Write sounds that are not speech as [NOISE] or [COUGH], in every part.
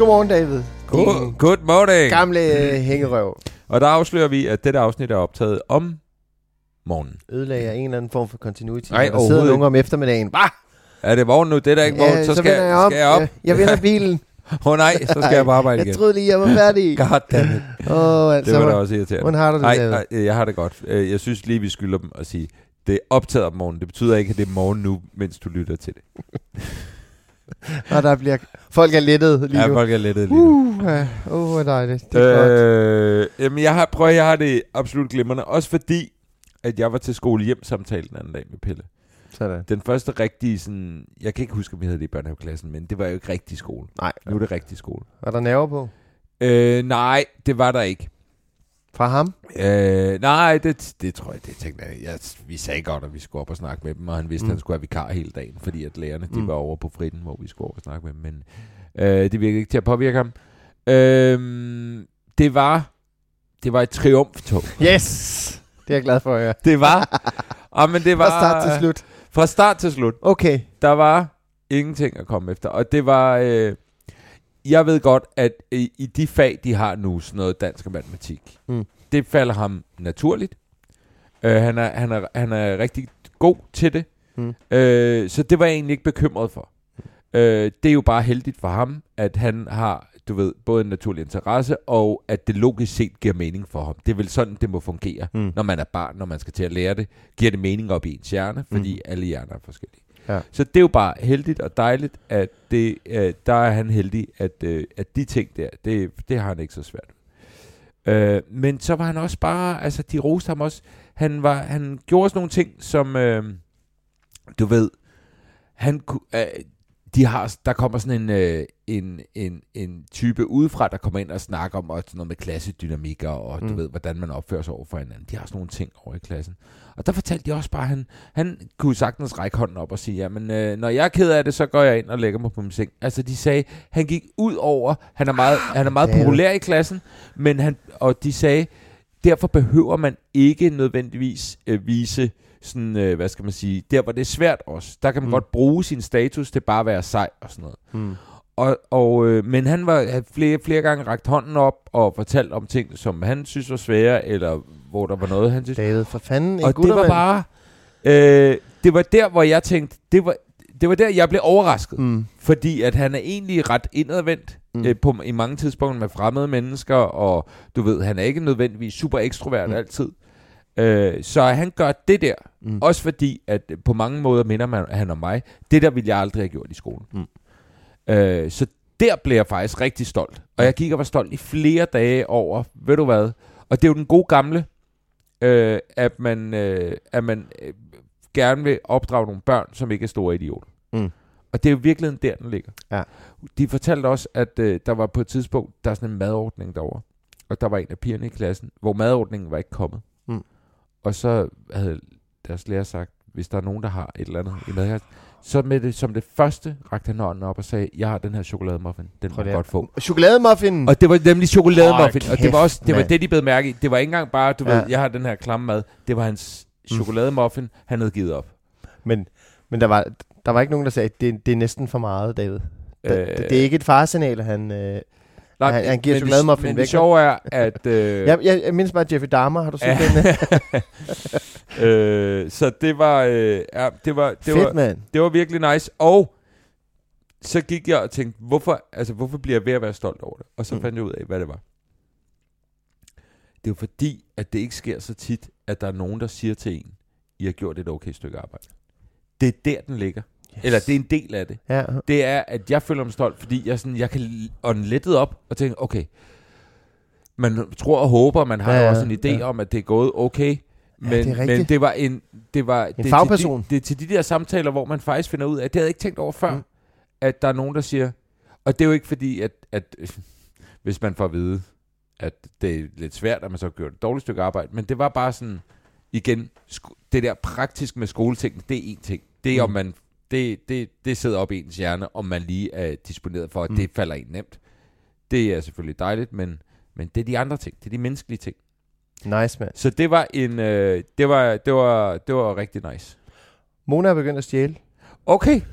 Godmorgen, David. God, good morning. Gamle øh, hængerøv. Og der afslører vi, at dette afsnit er optaget om morgenen. Ødelagde en eller anden form for continuity. Nej, der sidder overhovedet nogen om eftermiddagen. Bah! Er det morgen nu? Det er da ikke morgen. så, skal, vender jeg op. skal jeg op. Jeg, jeg vender bilen. [LAUGHS] Åh oh, nej, så skal jeg på arbejde Jeg igen. troede lige, jeg var færdig. [LAUGHS] Goddammit. Åh, oh, altså, Det var da også irriterende. hvordan har du det, Nej, David? nej, jeg har det godt. Øh, Jeg synes lige, vi skylder dem at sige, det er optaget om morgenen. Det betyder ikke, at det er morgen nu, mens du lytter til det. [LAUGHS] Og der bliver... Folk er lettet lige Ja, nu. folk er lettet lige nu. Uh, ja. uh, hvor dejligt. Det er godt. Øh, jamen, jeg har, prøv, jeg har det absolut glimrende. Også fordi, at jeg var til skole hjem samtale den anden dag med Pelle. Sådan. Den første rigtige sådan... Jeg kan ikke huske, om jeg havde det i børnehaveklassen, men det var jo ikke rigtig skole. Nej. Nu er det rigtig skole. Var der nerver på? Øh, nej, det var der ikke. Fra ham? Øh, nej, det, det tror jeg, det tænkte jeg. jeg. Vi sagde godt, at vi skulle op og snakke med dem, og han vidste, Mm. at han skulle have vikar hele dagen, fordi at lærerne de Mm. var over på fritten, hvor vi skulle over og snakke med dem. Men øh, det virkede ikke til at påvirke ham. Øh, det var det var et triumftog. Yes! Det er jeg glad for at høre. Det var... ah, men det var Fra start til slut. Fra start til slut. Okay. Der var ingenting at komme efter. Og det var... Øh, jeg ved godt, at i, i de fag, de har nu, sådan noget dansk og matematik, Mm. det falder ham naturligt. Øh, han, er, han, er, han er rigtig god til det. Mm. Øh, så det var jeg egentlig ikke bekymret for. Øh, det er jo bare heldigt for ham, at han har, du ved, både en naturlig interesse, og at det logisk set giver mening for ham. Det er vel sådan, det må fungere, Mm. når man er barn, når man skal til at lære det. Giver det mening op i ens hjerne, fordi Mm. alle hjerner er forskellige. Ja. Så det er jo bare heldigt og dejligt, at det, øh, der er han heldig, at, øh, at de ting der, det, det har han ikke så svært ved. Øh, men så var han også bare, altså de roste ham også, han, var, han gjorde også nogle ting, som, øh, du ved, han kunne... øh, de har, der kommer sådan en, øh, en, en, en type udefra, der kommer ind og snakker om også noget med klassedynamikker, og du Mm. ved, hvordan man opfører sig over for hinanden. De har sådan nogle ting over i klassen. Og der fortalte de også bare, at han, han kunne sagtens række hånden op og sige, jamen, øh, når jeg er ked af det, så går jeg ind og lægger mig på min seng. Altså, de sagde, han gik ud over, han er meget, han er meget populær i klassen, men han, og de sagde, derfor behøver man ikke nødvendigvis øh, vise sådan, øh, hvad skal man sige, der hvor det er svært også. Der kan man Mm. godt bruge sin status til bare at være sej og sådan noget. Mm. Og, og, øh, men han var flere, flere gange rakt hånden op og fortalt om ting, som han synes var svære, eller hvor der var noget, han synes. David, for fanden. en Og det var bare... Øh, det var der, hvor jeg tænkte, det var, det var der, jeg blev overrasket. Mm. Fordi at han er egentlig ret indadvendt Mm. øh, på, i mange tidspunkter med fremmede mennesker, og du ved, han er ikke nødvendigvis super ekstrovert mm. altid. Øh, så han gør det der, Mm. også fordi, at på mange måder minder man, han om mig. Det der ville jeg aldrig have gjort i skolen. Mm. Øh, så der blev jeg faktisk rigtig stolt. Og jeg gik og var stolt i flere dage over, ved du hvad, og det er jo den gode gamle, øh, at man, øh, at man øh, gerne vil opdrage nogle børn, som ikke er store idioter. Mm. Og det er jo virkelig der, den ligger. Ja. De fortalte også, at øh, der var på et tidspunkt, der er sådan en madordning derovre. Og der var en af pigerne i klassen, hvor madordningen var ikke kommet. Mm. Og så havde deres lærer sagt, hvis der er nogen, der har et eller andet i madkassen, Så med det, som det første rakte han hånden op og sagde, jeg har den her chokolademuffin, den må jeg godt få. Chokolademuffin. Og det var nemlig chokolademuffin, Hold og det var også det var det, de blev mærke i. Det var ikke engang bare, du Ja. ved, jeg har den her klamme mad. Det var hans chokolademuffin, han havde givet op. Men, men der, var, der var ikke nogen, der sagde, det, det er næsten for meget, David. Det, Øh, det, det er ikke et farsignal, han... Øh, nej, han- han giver men det- chokolademuffin Men væk, det sjove er, at... [LAUGHS] Øh, jeg, jeg, jeg mindes bare Jeffrey Dahmer, har du set den? [LAUGHS] øh, så det var, øh, ja, det var, det Fedt, var, det var virkelig nice. Og så gik jeg og tænkte, hvorfor, altså, hvorfor bliver jeg ved at være stolt over det? Og så Mm. fandt jeg ud af, hvad det var. Det er jo fordi, at det ikke sker så tit, at der er nogen, der siger til en, I har gjort et okay stykke arbejde. Det er der, den ligger. Yes. Eller det er en del af det. Ja, Det er, at jeg føler mig stolt, fordi jeg, sådan, jeg kan ånde lettet op og tænke, okay, man tror og håber, man har Ja, ja, ja, også en idé ja. ja. om, at det er gået okay. Men, det er men det var en, det var, det er til fagperson. De, det er til de der samtaler, hvor man faktisk finder ud af, det havde jeg ikke tænkt over før, Mm. at der er nogen, der siger, og det er jo ikke fordi, at, at hvis man får at vide, at det er lidt svært, at man så har gjort et dårligt stykke arbejde, men det var bare sådan, igen, det der praktisk med skoleting, det er en ting. Det er, Mm. om man, det, det, det sidder op i ens hjerne, om man lige er disponeret for, at Mm. det falder en nemt. Det er selvfølgelig dejligt, men, men det er de andre ting, det er de menneskelige ting. nice, mand. Så det var en, øh, det var, det var, det var rigtig nice. Mona er begyndt at stjæle. Okay. [LAUGHS]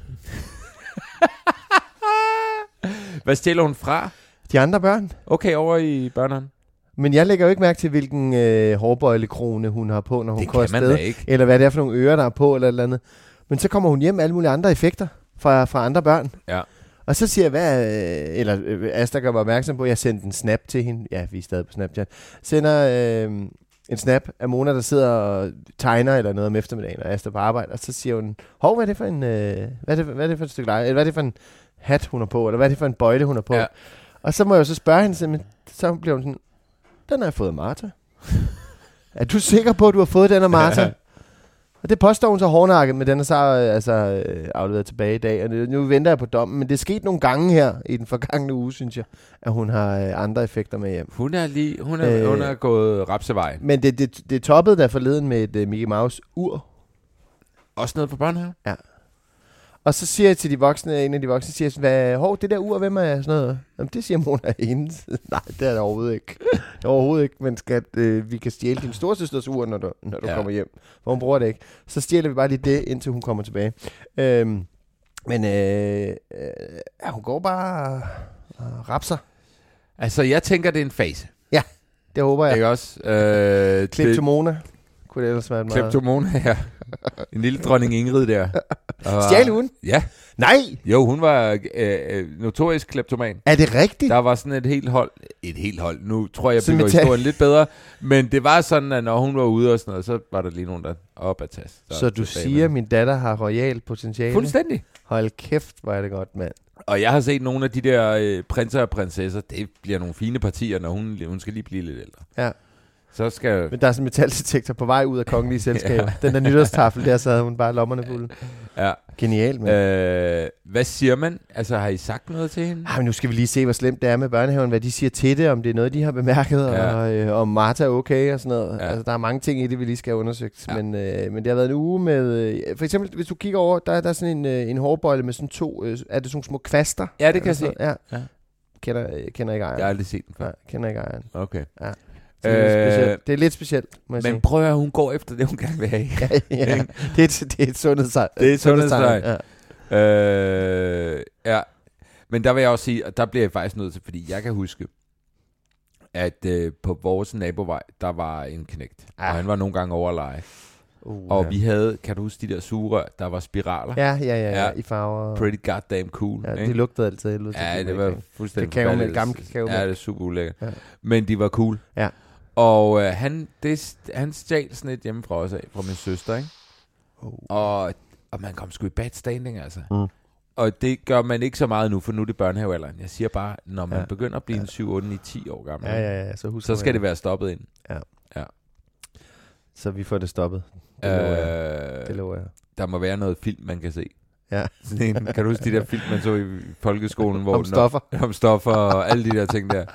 Hvad stjæler hun fra? De andre børn. Okay, over i børneren. Men jeg lægger jo ikke mærke til, hvilken øh, hårbøjlekrone hun har på, når hun Det går man afsted. ikke. Eller hvad det er for nogle ører, der er på, eller et eller andet. Men så kommer hun hjem med alle mulige andre effekter fra, fra andre børn. Ja. Og så siger jeg, hvad, øh, eller øh, Asta gør mig opmærksom på, at jeg sendte en snap til hende. Ja, vi er stadig på Snapchat. Sender øh, en snap af Mona, der sidder og tegner eller noget om eftermiddagen, og Asta på arbejde. Og så siger hun, hov, hvad er det for en, øh, hvad, er det, hvad er det for et stykke leje? Eller hvad er det for en hat, hun har på? Eller hvad er det for en bøjle, hun har på? Ja. Og så må jeg jo så spørge hende, simpelthen, så bliver hun sådan, den har jeg fået af Martha. [LAUGHS] er du sikker på, at du har fået den af Martha? Og det påstår hun så hårdnakket, men den er så øh, altså, øh, afleveret tilbage i dag. Og nu venter jeg på dommen, men det er sket nogle gange her i den forgangne uge, synes jeg, at hun har øh, andre effekter med hjem. Hun er lige, hun er, Øh. hun er gået rapsevej. Men det, det, det toppede der forleden med et uh, Mickey Mouse ur. Også noget for børn her? Og så siger jeg til de voksne, en af de voksne siger sådan, hvad, hov, det der ur, hvem er sådan noget? Jamen, det siger Mona er hendes. [LAUGHS] Nej, det er det overhovedet ikke. Det er overhovedet ikke, men skat, øh, vi kan stjæle din storsøsters ur, når du, når du ja. Ja. kommer hjem. For hun bruger det ikke. Så stjæler vi bare lige det, indtil hun kommer tilbage. Øhm, men øh, øh, ja, hun går bare og rapser. Altså, jeg tænker, det er en fase. Det håber Ja. jeg. Ikke også? Øh, Klip det- til Mona. Kunne det ellers være et meget... Kleptomone her. En lille dronning Ingrid der. Stjæl hun? Ja. Nej! Jo, hun var øh, øh, notorisk kleptoman. Er det rigtigt? Der var sådan et helt hold. Et helt hold. Nu tror jeg, jeg bygger historien lidt bedre. Men det var sådan, at når hun var ude og sådan noget, så var der lige nogen, der op at tage. Så du siger, at min datter har royal potentiale? Fuldstændig. Hold kæft, hvor er det godt, mand. Og jeg har set nogle af de der øh, prinser og prinsesser. Det bliver nogle fine partier, når hun, hun skal lige blive lidt ældre. Ja. Så skal... Men der er sådan en metaldetektor på vej ud af kongelige [LAUGHS] selskaber. Den der nytårstafel, der så havde hun bare lommerne fulde. Ja. Genialt, mand. Øh, hvad siger man? Altså, har I sagt noget til hende? Ah, men nu skal vi lige se, hvor slemt det er med børnehaven, hvad de siger til det, om det er noget, de har bemærket, Ja. og øh, om Martha er okay og sådan noget. Ja. Ja. Altså, der er mange ting i det, vi lige skal have undersøgt. Ja. Ja. Men, øh, men det har været en uge med... Øh, for eksempel, hvis du kigger over, der, der er sådan en, øh, en hårbøjle med sådan to... Øh, er det sådan små kvaster? Ja, det kan jeg se. Ja. Ja. Kender, øh, kender ikke ejeren. Jeg har aldrig set den før. Nej, kender ikke ejeren. Okay. Så det, er lidt Øh, specielt. det er lidt specielt, må jeg Men sige. prøv at høre, hun går efter det, hun gerne vil have. [LAUGHS] ja, ja. Det, er et, det er et sundhedstegn. Det er et sundhedstegn. Ja. øh, ja. Men der vil jeg også sige, at der bliver jeg faktisk nødt til, fordi jeg kan huske, at øh, på vores nabovej, der var en knægt. Ah. Og han var nogle gange over lege. Uh, Og ja. vi havde, kan du huske de der sugerør, der var spiraler? Ja, ja, ja, ja, Ja. i farver. Pretty goddamn cool. Ja, ikke? det lugtede altid helvede. Ja, det det var fuldstændig Kakao med- forfærdeligt. gammel kakao Ja, med. det er super ulækkert. Ja. Men de var cool. Ja. Og øh, han, det, han stjal sådan et hjemme fra os af, fra min søster, ikke? Oh. Og, og man kom sgu i bad standing, altså. Mm. Og det gør man ikke så meget nu, for nu er det børnehavealderen. Jeg siger bare, når man Ja. ja. begynder at blive en 7, 8, 9, 10 år gammel, Ja, ja, ja. Så, husk så skal det være stoppet ind. Så vi får det stoppet. Det lover jeg. Øh, Det lover jeg. der må være noget film, man kan se. Ja. Sådan en, kan du huske de der film, man så i folkeskolen? Hvor Om stoffer. Når, om stoffer og alle de der ting der.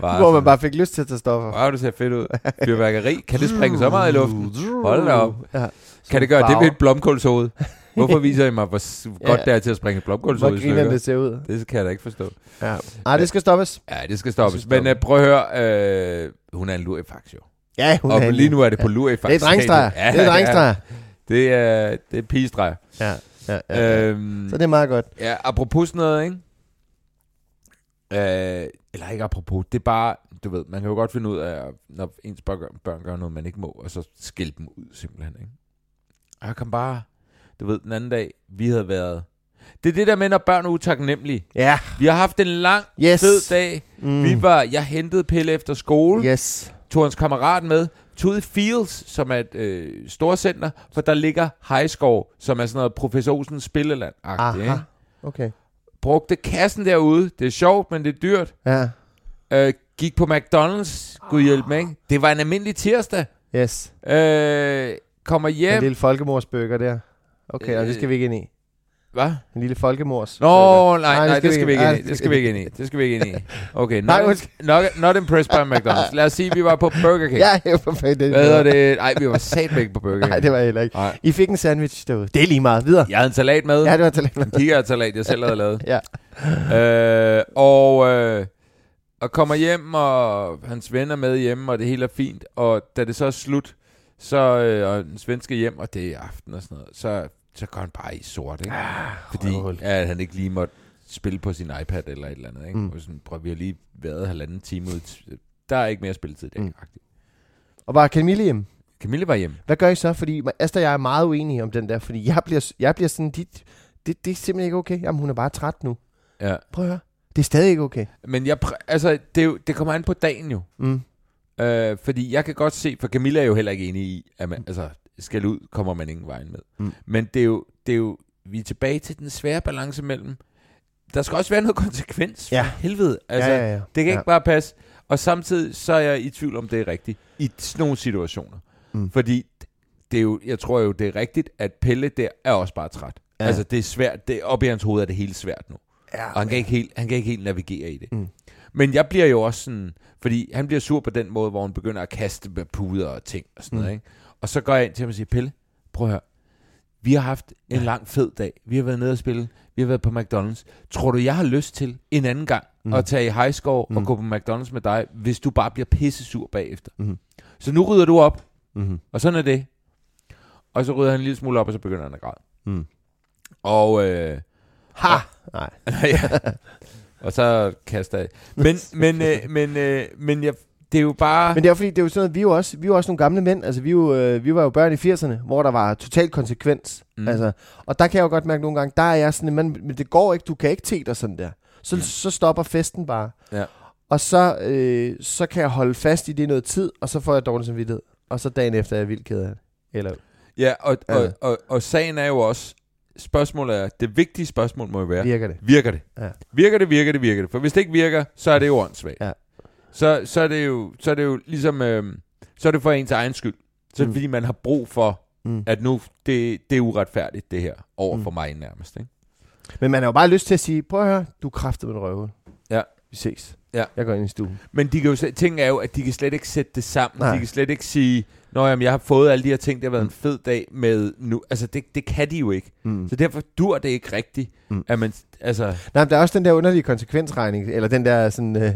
Var Hvor man sådan, bare fik lyst til at tage stoffer. Wow, det ser fedt ud. Fyrværkeri. Kan det springe så meget i luften? Hold da op. Ja. Kan det gøre det ved et blomkålshoved? Hvorfor viser I mig, hvor [LAUGHS] godt Ja. det er til at springe et blomkål Hvor griner det ser ud. Det kan jeg da ikke forstå. Ja. Ej, det skal stoppes. Ja, det skal stoppes. Det skal Men stoppes. uh, prøv at høre, øh, hun er en lurifax jo. Ja, hun Og er en- lige nu er det på lurifax. Det er drengstreger. Ja, det er drengstreger. Det er, det er pigestreger. Ja. Ja, ja. Øhm, Så det er meget godt. Ja, apropos noget, ikke? Øh, eller ikke apropos, det er bare, du ved, man kan jo godt finde ud af, når ens børn, børn gør noget, man ikke må, og så skille dem ud simpelthen, ikke? Og jeg kom bare, du ved, den anden dag, vi havde været... Det er det der med, når børn er utaknemmelige. Ja. Vi har haft en lang, Yes. fed dag. Mm. Vi var, jeg hentede Pelle efter skole, Yes. tog hans kammerat med, tog ud i Fields, som er et øh, storcenter, for der ligger Highscore, som er sådan noget professor Olsens spilleland Aha. Okay. Brugte kassen derude. Det er sjovt, men det er dyrt. Ja. Øh, gik på McDonald's. Gud hjælp mig, ikke? Det var en almindelig tirsdag. Yes. Øh, kommer En hjem. lille folkemorsbøger der. Okay, og det skal vi ikke ind i. Hvad? En lille folkemors. Nå, nej, nej, det skal vi ikke ind i. Det skal vi ikke ind i. Det skal vi ikke ind i. Okay, Nej, not, undskyld. not, not impressed by McDonald's. Lad os sige, vi var på Burger King. Ja, jeg var fanden det. Hvad hedder det? Nej, vi var sat væk på Burger King. Nej, det var heller ikke. Nej. I fik en sandwich derude. Det er lige meget. Videre. Jeg havde en salat med. Ja, det var. En kikærsalat, jeg selv havde lavet. [LAUGHS] Ja. Øh, og, øh, og kommer hjem, og hans ven er med hjemme, og det hele er fint. Og da det så er slut, så øh, og den svenske hjem, og det er aften og sådan noget, så, så går han bare i sort, ikke? Fordi røvhul. ja, han ikke lige måtte spille på sin iPad eller et eller andet, ikke? Mm. Mm. Sådan, prøv, vi har lige været halvanden time ud. Der er ikke mere spilletid i dag. Mm. Mm. Og var Camille hjemme? Camille var hjemme. Hvad gør I så? Fordi Asta og jeg er meget uenige om den der, fordi jeg bliver, jeg bliver sådan, dit, det, det er simpelthen ikke okay. Jamen, hun er bare træt nu. Ja. Prøv at høre. Det er stadig ikke okay. Men jeg, altså, det, jo, det kommer an på dagen jo. Mm. Øh, fordi jeg kan godt se, for Camilla er jo heller ikke enig i, at man, altså, skal ud, kommer man ingen vejen med. Mm. Men det er, jo, det er jo, vi er tilbage til den svære balance mellem, der skal også være noget konsekvens, for Ja. helvede. Altså, ja, ja, ja. Det kan ja. ikke bare passe. Og samtidig så er jeg i tvivl om, det er rigtigt. I sådan nogle situationer. Mm. Fordi det er jo, jeg tror jo, det er rigtigt, at Pelle der er også bare træt. Ja. Altså, det er svært. Det, op i hans hoved er det helt svært nu. Ja, Og han kan, ikke helt, han kan ikke helt navigere i det. Mm. Men jeg bliver jo også sådan, fordi han bliver sur på den måde, hvor han begynder at kaste med puder og ting og sådan Mm. noget. Ikke? Og så går jeg ind til ham og siger, Pelle, prøv at høre. Vi har haft en lang fed dag. Vi har været nede og spille. Vi har været på McDonald's. Tror du, jeg har lyst til en anden gang Mm. mm. at tage i high score mm. Mm. og gå på McDonald's med dig, hvis du bare bliver pisse sur bagefter? Mm. Så nu rydder du op, Mm-hmm. og sådan er det. Og så rydder han en lille smule op, og så begynder han at græde. Mm. Og øh, Ha! Nej. [LAUGHS] ja. Og så kaster jeg. Men, [LAUGHS] men, øh, men, øh, men jeg, det er jo bare... Men det er jo fordi, det er jo sådan noget, vi er jo også, vi er jo også nogle gamle mænd. Altså, vi, er jo, øh, vi var jo børn i 80'erne, hvor der var total konsekvens. Mm. Altså, og der kan jeg jo godt mærke nogle gange, der er jeg sådan, men, men det går ikke, du kan ikke te dig sådan der. Så, mm. så stopper festen bare. Ja. Og så, øh, så kan jeg holde fast i det noget tid, og så får jeg dårlig samvittighed. Og så dagen efter er jeg vildt ked af det. Eller, Ja, og, Ja. og, og, og sagen er jo også... Spørgsmålet er... Det vigtige spørgsmål må jo være... virker det? Virker det? Ja. Virker det, virker det, virker det? For hvis det ikke virker, så er det jo åndssvagt. Ja. Så, så, er det jo, så er det jo ligesom... Øh, så er det for ens egen skyld. Så er det Mm. fordi, man har brug for, Mm. at nu... Det, det er uretfærdigt, det her. Over Mm. for mig nærmest, ikke? Men man har jo bare lyst til at sige, prøv at høre, du er kraftet med røvhul. Ja. Vi ses. Ja. Jeg går ind i stuen. Men de kan jo, ting er jo, at de kan slet ikke sætte det sammen. Nej. De kan slet ikke sige, Nå jamen, jeg har fået alle de her ting, det har været Mm. en fed dag med nu. Altså, det, det kan de jo ikke. Mm. Så derfor dur det ikke rigtigt, mm. at man, altså, Nej, men der er også den der underlige konsekvensregning, eller den der sådan, øh,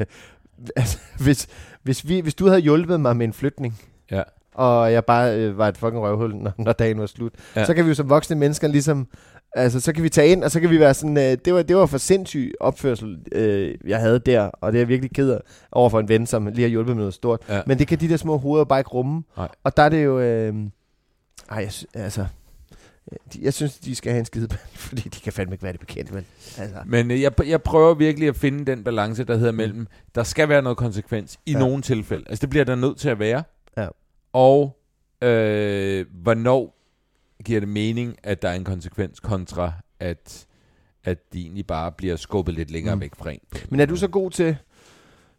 altså, hvis, hvis, vi, hvis du havde hjulpet mig med en flytning, ja. og jeg bare øh, var et fucking røvhul, når, når dagen var slut, ja. Så kan vi jo som voksne mennesker ligesom, altså så kan vi tage ind, og så kan vi være sådan, øh, det, var, det var for sindssyg opførsel, øh, jeg havde der, og det er jeg virkelig ked over for en ven, som lige har hjulpet med noget stort. Ja. Men det kan de der små hoveder bare ikke rumme. Nej. Og der er det jo, øh, ej, altså, de- jeg synes, de skal have en skide, [LAUGHS] fordi de kan fandme ikke være det bekendt, men altså, Men øh, jeg, jeg prøver virkelig at finde den balance, der hedder mellem, der skal være noget konsekvens i Ja. nogle tilfælde. Altså, det bliver der nødt til at være. Ja. Og øh, hvornår giver det mening, at der er en konsekvens, kontra at, at de egentlig bare bliver skubbet lidt længere Mm. mm. væk fra en. Men er du så god til...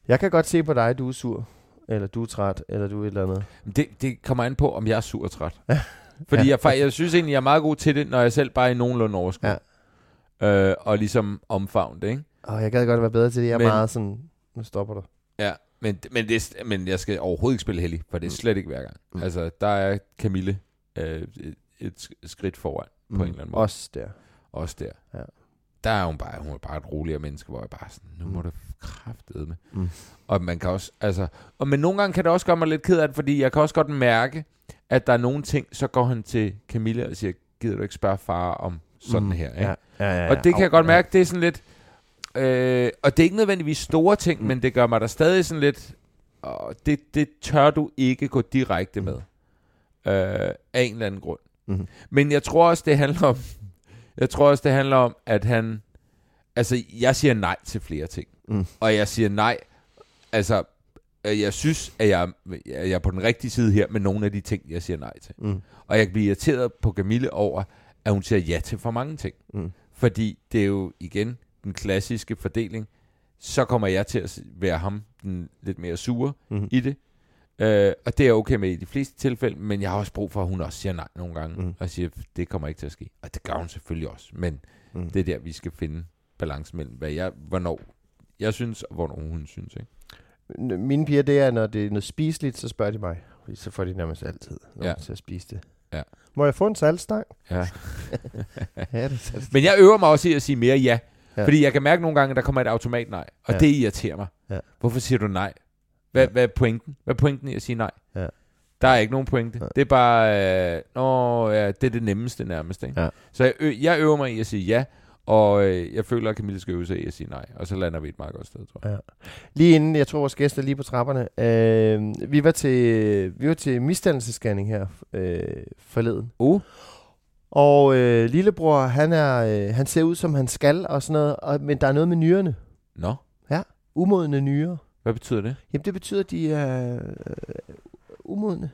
Jeg kan godt se på dig, du er sur. Eller du er træt, eller du er et eller andet. Det, det kommer an på, om jeg er sur og træt. [LAUGHS] Fordi jeg, fa- jeg synes egentlig, jeg er meget god til det, når jeg selv bare er i nogenlunde overskud. Ja. Øh, og ligesom omfavne det, ikke? Åh, jeg gad godt være bedre til det. Jeg er Men- meget sådan... Nu stopper du. Ja, men, men, det, men jeg skal overhovedet ikke spille heldig, for det er slet ikke hver gang. Mm. Mm. Altså, der er Camille øh, et, et sk- skridt foran. på en eller anden måde. Også der. Også der. Ja. Der er hun bare, hun er bare et roligere menneske, hvor jeg bare sådan, nu må Mm. det kraftede med. Mm. Og man kan også, altså, og men nogle gange kan det også gøre mig lidt ked af det, fordi jeg kan også godt mærke, at der er nogle ting, så går han til Camilla og siger, gider du ikke spørge far om sådan Mm. her, ikke? Ja, ja, ja, ja. Og det kan jeg godt mærke, det er sådan lidt... Øh, og det er ikke nødvendigvis store ting, Mm. mm. men det gør mig da stadig sådan lidt... Og det, det tør du ikke gå direkte med. Øh, af en eller anden grund. Mhm. Men jeg tror også, det handler om... Jeg tror også, det handler om, at han... Altså, jeg siger nej til flere ting. Mm. Og jeg siger nej... Altså, jeg synes, at jeg, jeg er på den rigtige side her med nogle af de ting, jeg siger nej til. Mm. Og jeg kan blive irriteret på Camille over, at hun siger ja til for mange ting. Mm. Fordi det er jo igen den klassiske fordeling. Så kommer jeg til at være ham den lidt mere sure Mm. i det. Øh, og det er okay med i de fleste tilfælde, men jeg har også brug for, at hun også siger nej nogle gange. Mm. Og siger, det kommer ikke til at ske. Og det gør hun selvfølgelig også. Men mm. det er der, vi skal finde balance mellem, hvad jeg, hvornår jeg synes, og hvornår hun synes. Ikke? Mine piger, det er, når det er noget spiseligt, så spørger de mig. Så får de nærmest altid Ja. til at spise det. Ja. Må jeg få en saltstang? Ja. [LAUGHS] Ja, det saltstang. Men jeg øver mig også i at sige mere ja. Ja. ja. Fordi jeg kan mærke nogle gange, at der kommer et automat nej. Og Ja. ja. det irriterer mig. Ja. Hvorfor siger du nej? Hvad, Ja. hvad er pointen? Hvad er pointen i at sige nej? Ja. Der er ikke nogen pointe. Nej. Det er bare, øh, nå, ja, det er det nemmeste nærmest. Ikke? Ja. Så jeg, ø- jeg øver mig i at sige ja, og øh, jeg føler, at Camille skal øve sig i at sige nej. Og så lander vi et meget godt sted, tror jeg. Ja. Lige inden, jeg tror, vores gæster er lige på trapperne. Øh, vi var til, vi var til misdannelsesscanning her øh, forleden. Uh. Og øh, lillebror, han, er, øh, han ser ud, som han skal og sådan noget. Og, men der er noget med nyrerne. Nå, Umodne nyrer. hvad betyder det? Jamen, det betyder, at de er øh, umodne.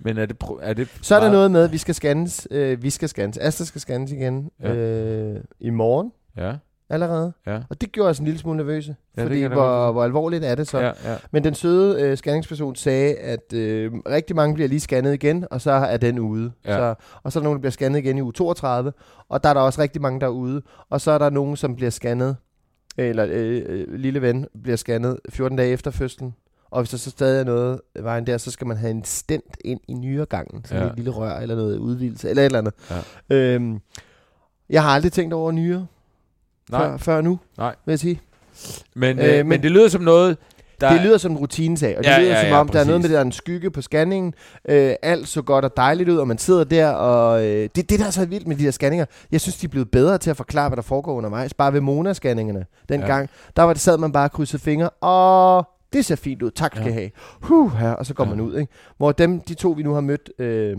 Men er det, er det Så er der noget med, at vi skal scannes. Øh, vi skal scannes. Asta skal scannes igen Ja. øh, i morgen Ja, allerede. ja. Og det gjorde os en lille smule nervøse. Ja, fordi hvor, hvor alvorligt er det så? ja, ja. Men den søde øh, scanningsperson sagde, at øh, rigtig mange bliver lige scannet igen, og så er den ude. Ja. Så, og så er der nogen, der bliver scannet igen i uge 32, og der er der også rigtig mange, der er ude. Og så er der nogen, som bliver scannet, eller øh, øh, lille ven bliver scannet 14 dage efter fødslen. Og hvis der så stadig er noget vejen der, så skal man have en stent ind i nyregangen. Sådan Ja. ja. et lille rør eller noget udvidelse, eller et eller andet. Ja. Øhm, jeg har aldrig tænkt over nyre Nej, før, før nu, Nej. vil jeg sige. men, Øh, øh, men- men det lyder som noget, der... Det lyder som en rutinesag, og det Ja, lyder ja, som ja, om, der er noget med, at der er en skygge på scanningen. Øh, alt så godt og dejligt ud, og man sidder der, og øh, det, det der er så vildt med de der scanninger, jeg synes, de er blevet bedre til at forklare, hvad der foregår undervejs. Bare ved Mona-scanningerne dengang, ja. der var det, sad man bare og krydsede fingre, og det ser fint ud, tak skal Ja. have. Huh, her, og så går Ja. man ud. Ikke? Hvor dem, de to, vi nu har mødt, øh,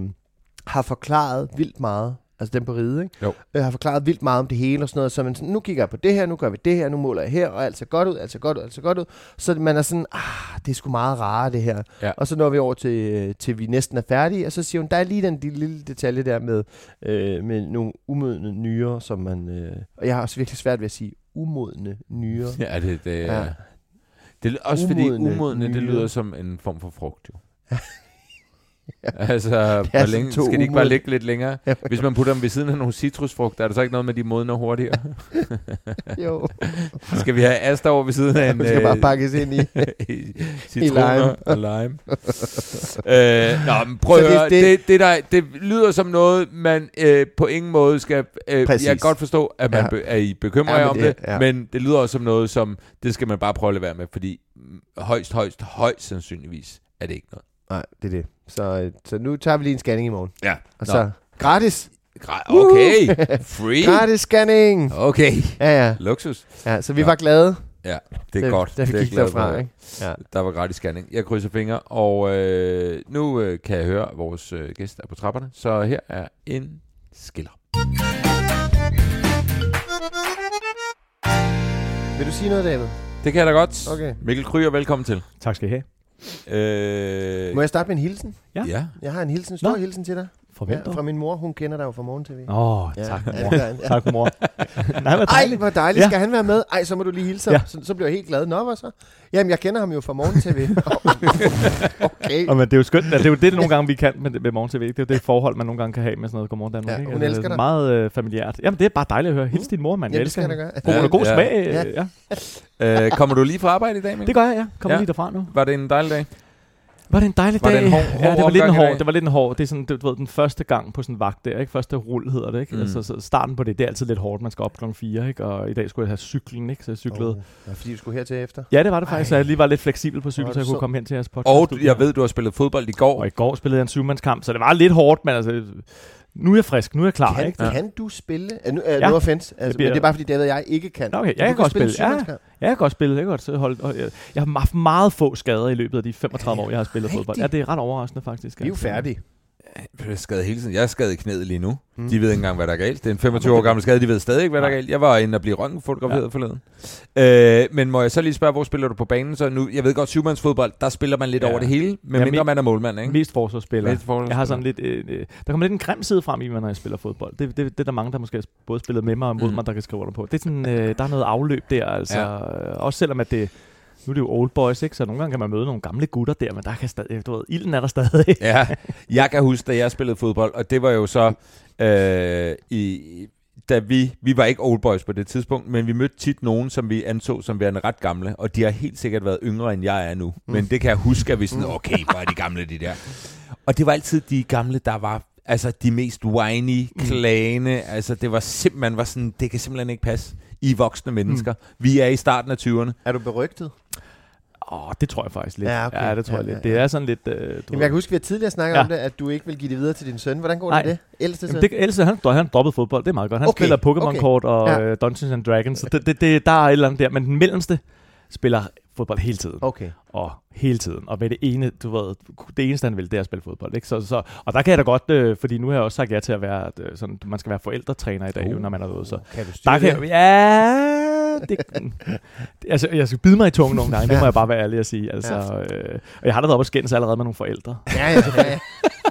har forklaret vildt meget. Altså dem på ride, ikke? Jo. Øh, har forklaret vildt meget om det hele og sådan noget. Så man sådan, nu kigger jeg på det her, nu gør vi det her, nu måler jeg her, og alt ser godt ud, alt ser godt ud, alt ser godt ud. Så man er sådan, ah, det er sgu meget rare det her. Ja. Og så når vi over til, til vi næsten er færdige, og så siger hun, der er lige den lille, lille detalje der med, øh, med nogle umodne nyrer, som man... Øh, og jeg har også virkelig svært ved at sige umodne nyrer. [LAUGHS] Ja, det, det, Ja. Det er også fordi Umodne umodne, det lyder som en form for frugt, jo. [LAUGHS] [LAUGHS] Altså, hvor sådan længe, skal de ikke bare ligge lidt længere? Ja. Hvis man putter dem ved siden af nogle citrusfrugter, er der så ikke noget med, de modner hurtigere? [LAUGHS] jo, [LAUGHS] skal vi have aster over ved siden af en... man skal bare pakkes ind i. i citroner lime. og lime. øh, nå, men prøv at det- høre. det- Det, det, der, det lyder som noget, man øh, på ingen måde skal... Øh, Præcis. jeg kan godt forstå, at, man Ja. ja. be, at I bekymrer Ja, om det- det, ja. men det lyder også som noget, som det skal man bare prøve at lade være med, fordi mm, højst, højst, højst sandsynligvis er det ikke noget. Nej, det er det. Så, øh, så nu tager vi lige en scanning i morgen. Ja. Og så gratis. Gra- Okay, free. Gratis scanning. Okay, Ja, ja. luksus. ja så vi Ja. var glade, Ja, det er da, godt. da vi det gik derfra. Ikke? Ja. Der var gratis scanning. Jeg krydser fingre, og øh, nu øh, kan jeg høre, at vores øh, gæst er på trapperne. Så her er en skiller. Vil du sige noget, David? Det kan jeg da godt. Okay. Mikkel Kryer, velkommen til. Tak skal I have. Øh, Må jeg starte med en hilsen? Ja. ja. Jeg har en hilsen, stor Nå. hilsen til dig. For hvem Ja, fra min mor. Hun kender dig jo fra morgen-tv. Åh, oh, Ja, tak ja, mor. ja. tak mor. Nej, hvor Ej, dejligt. hvor dejligt. Ja. Skal han være med? Ej, så må du lige hilse ham. Ja. Så, så bliver jeg helt glad. Nå, hvad så? Jamen, jeg kender ham jo fra morgen-tv. [LAUGHS] okay. Og men det er jo skønt. Altså, det er jo det, nogle gange, vi kan med, med Morgen TV. Det er jo det forhold, man nogle gange kan have med sådan noget Godmorgen Danmark. Ja, ikke? hun Altså, elsker det er dig. Meget øh, familiært. Jamen, det er bare dejligt at høre. Hils din mor, mand. Ja, Jeg det elsker hende. Hun har god Ja. smag. Ja. øh, Ja. Øh, kommer du lige fra arbejde i dag, Mikkel? Det gør jeg, ja. Kommer Ja. lige derfra nu. Var det en dejlig dag? Var det en dejlig Var det dag? en hård- ja, hård det var lidt en hård. Det var lidt en hård. Det er sådan, det, du ved, den første gang på sådan en vagt der, ikke? Første rull hedder det, ikke? Mm. Altså, så starten på det, det er altid lidt hårdt. Man skal op klokken 4, ikke? Og i dag skulle jeg have cyklen, ikke? Så jeg cyklede. Oh, ja, fordi du skulle hertil efter. Ja, det var det faktisk. Så jeg lige var lidt fleksibel på cykel, så jeg kunne sød. komme hen til jeres podcast. Og jeg ved, du har spillet fodbold i går. Og i går spillede jeg en syvmandskamp, så det var lidt hårdt, men altså, nu er jeg frisk, nu er jeg klar, Kan, ikke? ja. kan du spille? Uh, nu, uh, Ja. no offense, altså, bliver- men det er bare fordi David og jeg ikke kan. Okay, jeg du kan godt spille, ja. syvmandskamp. Ja, jeg kan godt spille, jeg kan godt holde, jeg, jeg har haft meget få skader i løbet af de 35 år, jeg har spillet fodbold. Ja, det er ret overraskende faktisk. Vi er jo altså. færdige. Jeg er skadet hele tiden. Jeg er skadet i knæet lige nu. Mm. De ved ikke engang, hvad der er galt. Det er en 25 år gammel skade. De ved stadig ikke, hvad der er galt. Jeg var inde og blive røntgenfotograferet ja. forleden. Øh, men må jeg så lige spørge, hvor spiller du på banen? Så nu, jeg ved godt, syvmandsfodbold, der spiller man lidt Ja. over det hele, men Ja, mindre mi- man er målmand, ikke? Mest forsvarsspiller. Mest forsvarsspiller. Jeg har sådan lidt, øh, øh, der kommer lidt en grim side frem i mig, når jeg spiller fodbold. Det, det, det er der mange, der måske har både spillet med mig og mod Mm. mig, der kan skrive under på. Det er sådan, øh, der er noget afløb der, altså. Ja. Ja. Også selvom at det, nu er det jo old boys, ikke? Så nogle gange kan man møde nogle gamle gutter der, men der kan stadig, du ved, ilden er der stadig. [LAUGHS] Ja, jeg kan huske, da jeg spillede fodbold, og det var jo så, øh, i, da vi, vi var ikke old boys på det tidspunkt, men vi mødte tit nogen, som vi anså som værende ret gamle, og de har helt sikkert været yngre, end jeg er nu. Mm. Men det kan jeg huske, at vi sådan, okay, hvor er de gamle, de der. Og det var altid de gamle, der var altså de mest whiny, klagende, altså det var simpelthen, var sådan, det kan simpelthen ikke passe. I voksne mennesker. Vi er i starten af 20'erne. Er du berygtet? Åh, oh, det tror jeg faktisk lidt. Ja, okay. ja det tror Ja, jeg lidt. ja, ja. Det er sådan lidt... Øh, du Jamen, jeg kan huske, at vi har tidligere snakket Ja. om det, at du ikke vil give det videre til din søn. Hvordan går Nej. det med det? Ældste søn? Jamen, det, Else, han, han droppet fodbold, det er meget godt. Han Okay, okay, spiller Pokémon-kort og Ja. uh, Dungeons and Dragons, så det, det, det, der er et eller andet der. Men den mellemste spiller fodbold hele tiden. Okay. Og hele tiden. Og med det ene, du ved, det eneste han vil, det er at spille fodbold. Ikke? Så, så, og der kan jeg da godt, øh, fordi nu har jeg også sagt ja til at være, øh, sådan, man skal være forældretræner i dag, Uh. jo, når man er ude. Så Kan du der kan det? jeg, ja, det, altså, jeg skal bide mig i tungen nogle gange, det må jeg bare være ærlig at sige. Altså, øh, og jeg har da været oppe og skændes allerede med nogle forældre. Ja, ja, ja, [LAUGHS] ja.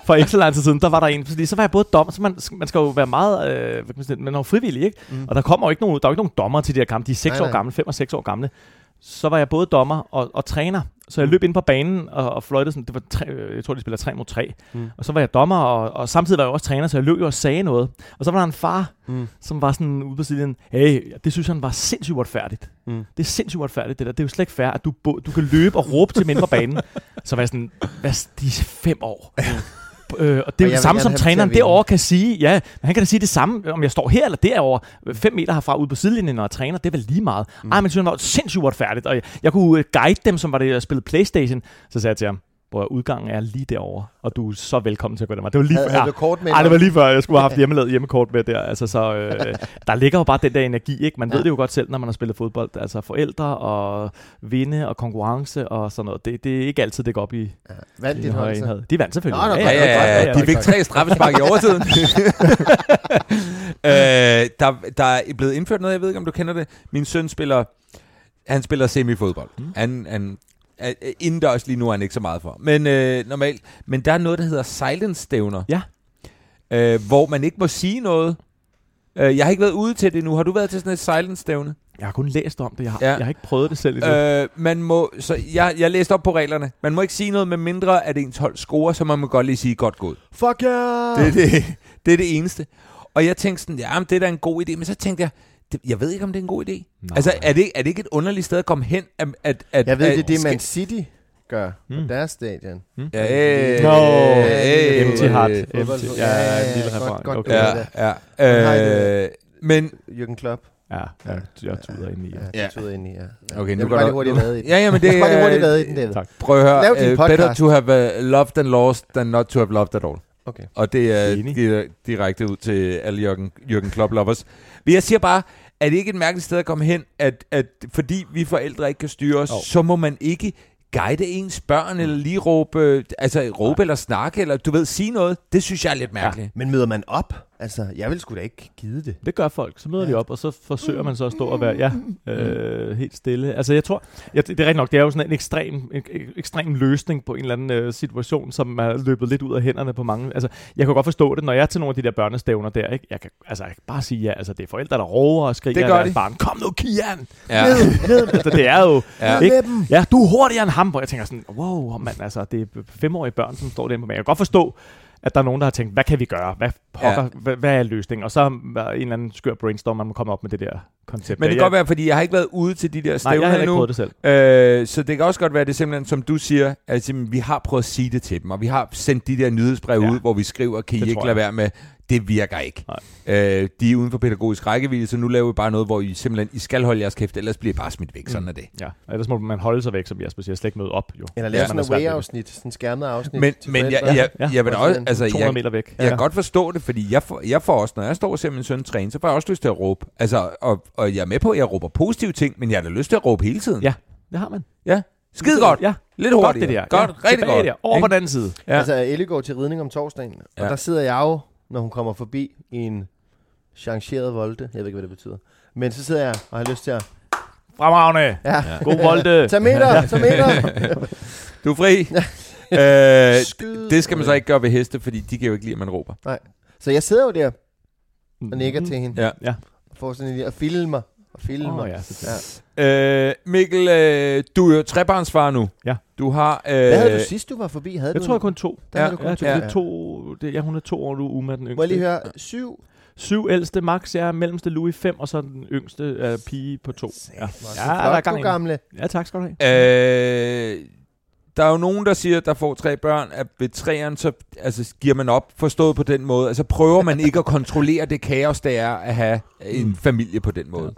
For ikke så lang tid siden, der var der en, fordi så var jeg både dommer, så man, man skal jo være meget, øh, hvad kan man sige, man er jo frivillig, ikke? Mm. Mm. Og der kommer jo ikke nogen, der er jo ikke nogen dommer til de her kampe, de er 6 Nej, år nej. gamle, 5 og 6 år gamle. Så var jeg både dommer og, og træner, så jeg løb ind på banen og, og fløjtede sådan, det var tre, øh, jeg tror, de spiller 3 mod 3. Mm. Mm. Og så var jeg dommer, og, og samtidig var jeg også træner, så jeg løb jo og sagde noget. Og så var der en far, Mm. som var sådan ude på siden, hey, det synes han var sindssygt uretfærdigt. Mm. Det er sindssygt uretfærdigt, det der. Det er jo slet ikke fair, at du, du kan løbe og råbe til mænd på banen. [LAUGHS] Så var jeg sådan, hvad, de er fem år. Øh, og det er Og jeg det samme, som træneren derovre kan sige. Ja, han kan da sige det samme, om jeg står her eller derovre, fem meter herfra ude på sidelinjen og træner, det er vel lige meget. Mm. Ej, men jeg synes, han var sindssygt uretfærdigt, og jeg, jeg kunne øh, guide dem, som var det, der spillede Playstation. Så sagde jeg til ham, hvor udgangen er lige derovre, og du er så velkommen til at gå der. Det var lige før, du kort med? ej, det var lige før, jeg skulle have haft hjemmelavet hjemmekort med der. Altså, så, øh, [LAUGHS] der ligger jo bare den der energi, ikke? Man Ja. ved det jo godt selv, når man har spillet fodbold. Altså forældre og vinde og konkurrence og sådan noget. Det, det er ikke altid, det går op i, Ja. Vandt i dit høje enhed. De vandt selvfølgelig. Nå, nå, Ja, ja, godt, ja, godt, de fik tre straffespark i [LAUGHS] overtiden. [LAUGHS] øh, der, der er blevet indført noget, jeg ved ikke, om du kender det. Min søn spiller, han spiller semifodbold. Mm. Han, han, indendørs lige nu er han ikke så meget for. Men øh, normalt. Men der er noget, der hedder silence-stævner. Ja. Øh, hvor man ikke må sige noget. Øh, jeg har ikke været ude til det nu. Har du været til sådan et silence-stævne? Jeg har kun læst om det. Jeg har, Ja. jeg har ikke prøvet det selv endnu. Øh, man må, så jeg, jeg læste op på reglerne. Man må ikke sige noget med mindre, at ens hold scorer, så man må godt lige sige godt gået. Fuck yeah! Det er det, det er det eneste. Og jeg tænkte sådan, ja, men det er da en god idé. Men så tænkte jeg, det, jeg ved ikke, om det er en god idé. Nej. Altså, er det, er det ikke et underligt sted at komme hen? At, at, at, Jeg ved, at, det er det, skal- Man City gør på Mm. deres stadion. Ja, øh, Nå, øh, empty heart. øh, Empty. Ja, ja, en lille ja, referent. godt- godt Okay. Ja, har ja. Øh, men, Jürgen Klopp. Ja, ja, jeg tuder ind i. Ja. Ja, det tuder ind i, ja. ja. okay, jeg nu vil går der- hurtigt vade i den. Ja, ja, men det Jeg skal bare hurtigt er... vade i den, David. Tak. Prøv at høre. Lav din Uh, podcast. better to have uh, loved and lost than not to have loved at all. Okay. Og det er direkte ud til alle Jørgen, Jørgen Klopp lovers. Men jeg siger bare, er det ikke et mærkeligt sted at komme hen, at, at fordi vi forældre ikke kan styre os, Jo. så må man ikke guide ens børn, eller lige råbe, altså råbe eller snakke, eller du ved, sige noget. Det synes jeg er lidt mærkeligt. Men møder man op? Altså, jeg vil sgu da ikke gide det. Det gør folk. Så møder de op, og så forsøger man så at stå og være ja, øh, helt stille. Altså jeg tror, ja, det er rigtigt nok, det er jo sådan en ekstrem, en, ekstrem løsning på en eller anden øh, situation, som er løbet lidt ud af hænderne på mange. Altså jeg kan godt forstå det, når jeg er til nogle af de der børnestævner der, ikke? Jeg kan, altså, jeg kan bare sige ja, altså det er forældre, der råber og skriger Det af gør deres de. barn. Kom nu, Kian! Ja. Ned, ned. Altså, [LAUGHS] det er jo, Ja. ikke? Ja, du er hurtigere end ham, hvor jeg tænker sådan, wow, mand, altså det er femårige børn, som står derinde på mig. Jeg kan godt forstå, at der er nogen, der har tænkt, hvad kan vi gøre? Hvad, pokker, Ja. ja. hvad, hvad er løsningen? Og så er en eller anden skør brainstorm, man må komme op med det der koncept. Men det kan jeg, godt være, fordi jeg har ikke været ude til de der Nej, jeg stævner har ikke endnu. prøvet det selv. Øh, så det kan også godt være, det simpelthen, som du siger, at vi har prøvet at sige det til dem, og vi har sendt de der nyhedsbrev Ja. ud, hvor vi skriver, kan I ikke lade være med, det virker ikke. Øh, de er uden for pædagogisk rækkevidde, så nu laver vi bare noget, hvor I simpelthen, I skal holde jeres kæft, ellers bliver I bare smidt væk, sådan er det. Ja, ellers må man holde sig væk, som Jesper siger, slet ikke møde op. Jo. Eller lave Ja. sådan det. way-afsnit, sådan en skærmet afsnit. Men, men jeg, forældre. jeg, Ja. jeg vil også, altså, 200 jeg, meter væk. jeg kan godt forstå det, fordi jeg får, jeg får også, når jeg står og ser min søn træne, så får jeg også lyst til at råbe. Altså, og, og jeg er med på, at jeg råber positive ting, men jeg har da lyst til at råbe hele tiden. Ja, det har man. ja. Skide godt. Ja, Lidt godt hurtigt. det der. Godt, ja, rigtig tilbage godt. Der. Over på den anden side. Ja. Altså, Ellie går til ridning om torsdagen, og Ja. der sidder jeg jo, når hun kommer forbi, i en changeret volte. Jeg ved ikke, hvad det betyder. Men så sidder jeg og har lyst til at... Fremragende. Ja, God volde. [LAUGHS] tag meter, tag meter. [LAUGHS] Du er fri. [LAUGHS] øh, Skyd. det skal man så ikke gøre ved heste, fordi de kan jo ikke lide, at man råber. Så jeg sidder jo der og nikker til hende. Ja. Ja. Og får sådan en og filmer. Filmer. Åh, ja, ja. selvfølgelig. Øh, Mikkel, øh, du er jo trebarnsfar nu. Ja. Du har... Øh, Hvad havde du sidst, du var forbi? Havde Jeg du tror, jeg kun to. Der Ja, havde du kun Ja, to. det Ja. er to, det, ja, hun er to år nu, Uma, den yngste. Må jeg lige høre? Syv? Syv ældste, Max er mellemste Louis 5, og så den yngste er pige på to. Ja, Ja, ja der er gang du gamle. Ja, tak skal du have. Øh, der er jo nogen, der siger, der får tre børn, at ved træerne, så altså, giver man op, forstået på den måde. Altså prøver man ikke at kontrollere det kaos, det er at have en familie på den måde.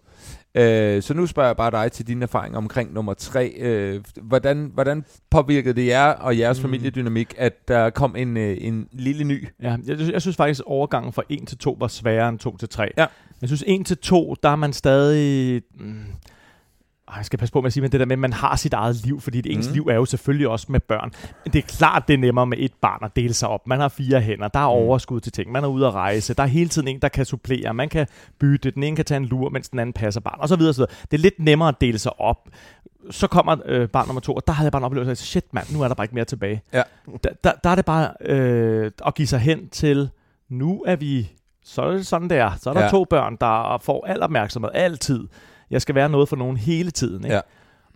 Øh, så nu spørger jeg bare dig til dine erfaringer omkring nummer tre. Øh, hvordan, hvordan påvirkede det jer og jeres Mm. familiedynamik, at der kom en, øh, en lille ny? Ja, jeg, jeg synes faktisk, at overgangen fra 1 til 2 var sværere end 2 til 3. Ja. Jeg synes, 1 til 2, der er man stadig... Mm, jeg skal passe på med at sige, men det der med, at man har sit eget liv, fordi det ens Mm. liv er jo selvfølgelig også med børn. Men det er klart, det er nemmere med et barn at dele sig op. Man har fire hænder, der er Mm. overskud til ting, man er ude at rejse, der er hele tiden en, der kan supplere, man kan bytte, den ene kan tage en lur, mens den anden passer barn, og så videre, så videre. Det er lidt nemmere at dele sig op. Så kommer øh, barn nummer to, og der havde jeg bare en oplevelse af, shit mand, nu er der bare ikke mere tilbage. Ja. Der, der, der er det bare øh, at give sig hen til, nu er vi, så er det sådan der, så er der ja. to børn, der får al opmærksomhed, altid. Jeg skal være noget for nogen hele tiden. Ikke? Ja.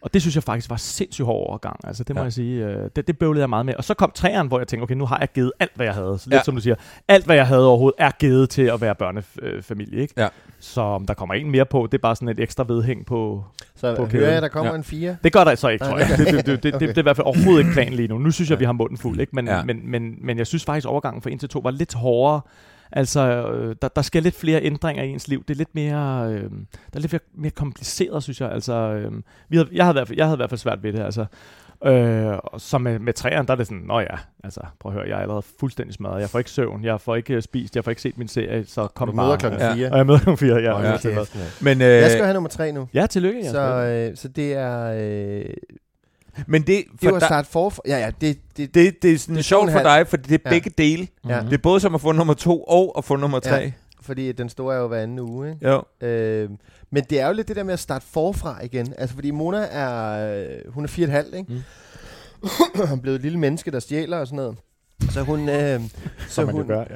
Og det synes jeg faktisk var sindssygt hård overgang. Altså, det må Ja. jeg sige. Øh, det, det bøvlede jeg meget med. Og så kom træeren, hvor jeg tænkte, okay, nu har jeg givet alt, hvad jeg havde. Så lidt Ja. som du siger, alt, hvad jeg havde overhovedet, er givet til at være børnefamilie. Ikke? Ja. Så om der kommer en mere på, det er bare sådan et ekstra vedhæng på... Så På hører kæden. jeg, der kommer Ja. en fire. Det gør der så ikke, tror jeg. [LAUGHS] det Det, det, det, det, det, er i hvert fald overhovedet ikke planen lige nu. Nu synes jeg, vi har munden fuld. Ikke? Men, Ja. ja. men, men, men jeg synes faktisk, overgangen fra 1 til 2 var lidt hårdere. Altså, øh, der, der sker lidt flere ændringer i ens liv. Det er lidt mere, øh, der er lidt mere, mere kompliceret, synes jeg. Altså, øh, vi havde, jeg, havde i hvert fald, jeg havde i hvert fald svært ved det. Altså. Øh, og så med, med træerne, der er det sådan, nå ja, altså, prøv at høre, jeg er allerede fuldstændig smadret. Jeg får ikke søvn, jeg får ikke øh, spist, jeg får ikke set min serie, så kom Du bare. møder klokken Ja. fire. Og jeg møder klokken fire, ja. Hold ja. Men, øh, Jeg skal have nummer tre nu. Ja, tillykke. Så, Jasper. øh, så det er... Øh, men det, det var der- start for... Ja, ja, det... det, det, det er sådan Det er sjovt for dig, fordi det er Ja. begge dele. ja. Det er både som at få nummer to og at få nummer tre. Ja. fordi den store er jo hver anden uge, ikke? Jo. Øh, men det er jo lidt det der med at starte forfra igen. Altså, fordi Mona er... Øh, hun er fire og et halvt, ikke? Mm. [CLEARS THROAT] Hun er blevet et lille menneske, der stjæler og sådan noget. Så hun... Øh, så man hun, kan gøre,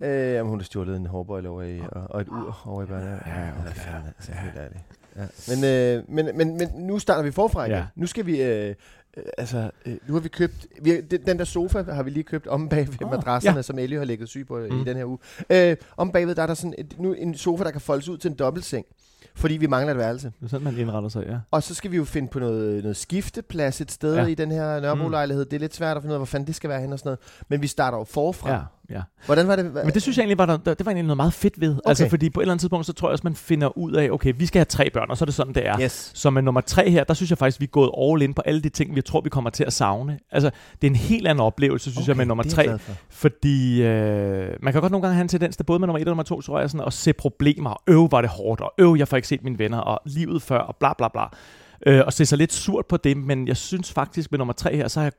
ja. Øh, jamen, hun har stjålet en hårbøjle over i, og, og et ur over i børnehaven. Ja, okay. Ja, altså, helt ærligt. Ja. Men, øh, men, men, men nu starter vi forfra igen. Ja. Nu skal vi... Øh, øh, altså, øh, nu har vi købt... Vi har, den, den der sofa har vi lige købt om bag ved Ah, madrasserne, ja. som Ellie har lægget syg på mm. i Mm. den her uge. Øh, om bagved, der er der sådan et, nu en sofa, der kan foldes ud til en dobbeltseng. Fordi vi mangler et værelse. Det er sådan, man indretter sig, ja. Og så skal vi jo finde på noget, noget skifteplads et sted ja. I den her Nørrebro-lejlighed. Det er lidt svært at finde ud af, hvor fanden det skal være hen og sådan noget. Men vi starter jo forfra. Ja, ja. Hvordan var det? Men det synes jeg egentlig var, der, det var egentlig noget meget fedt ved. Okay. Altså fordi på et eller andet tidspunkt, så tror jeg også, man finder ud af, okay, vi skal have tre børn, og så er det sådan, det er. Yes. Så med nummer tre her, der synes jeg faktisk, vi er gået all in på alle de ting, vi tror, vi kommer til at savne. Altså, det er en helt anden oplevelse, synes okay, jeg, med nummer er tre. for. Fordi øh, man kan godt nogle gange have en tendens til, både med nummer et og nummer to, tror jeg, sådan, at se problemer, og øv, var det hårdt, og øv, jeg får ikke set mine venner, og livet før, og bla bla bla. Øh, og se sig lidt surt på det, men jeg synes faktisk, med nummer tre her, så har jeg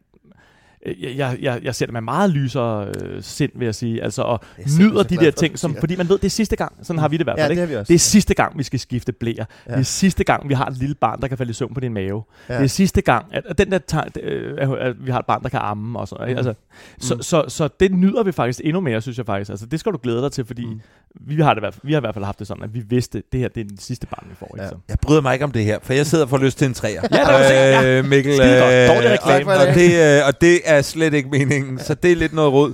jeg, jeg, jeg ser det med meget lysere øh, sind, vil jeg sige. Altså, og Jeg er nyder så de der for, at ting, som, fordi man ved, det er sidste gang. Sådan har vi det i hvert Ja, fald. det ikke? har vi også. Det er sidste gang, vi skal skifte blæer. Ja. Ja. Det er sidste gang, vi har et lille barn, der kan falde i søvn på din mave. Ja. Ja. Det er sidste gang, at, at den der tegn, øh, at, at vi har et barn, der kan amme og sådan Mm. mm. altså, så, så, så, det nyder vi faktisk endnu mere, synes jeg faktisk. Altså, det skal du glæde dig til, fordi Mm. mm. vi, har det, i hvert fald- vi har i hvert fald haft det sådan, at vi vidste, det her det er den sidste barn, vi får. Ikke? Ja. Så. Jeg bryder mig ikke om det her, for jeg sidder og får lyst til en træer. Ja, ja. Øh, Mikkel, godt. Dårlig øh, reklame. Og, og, det, øh, og det er slet ikke meningen, så det er lidt noget rod.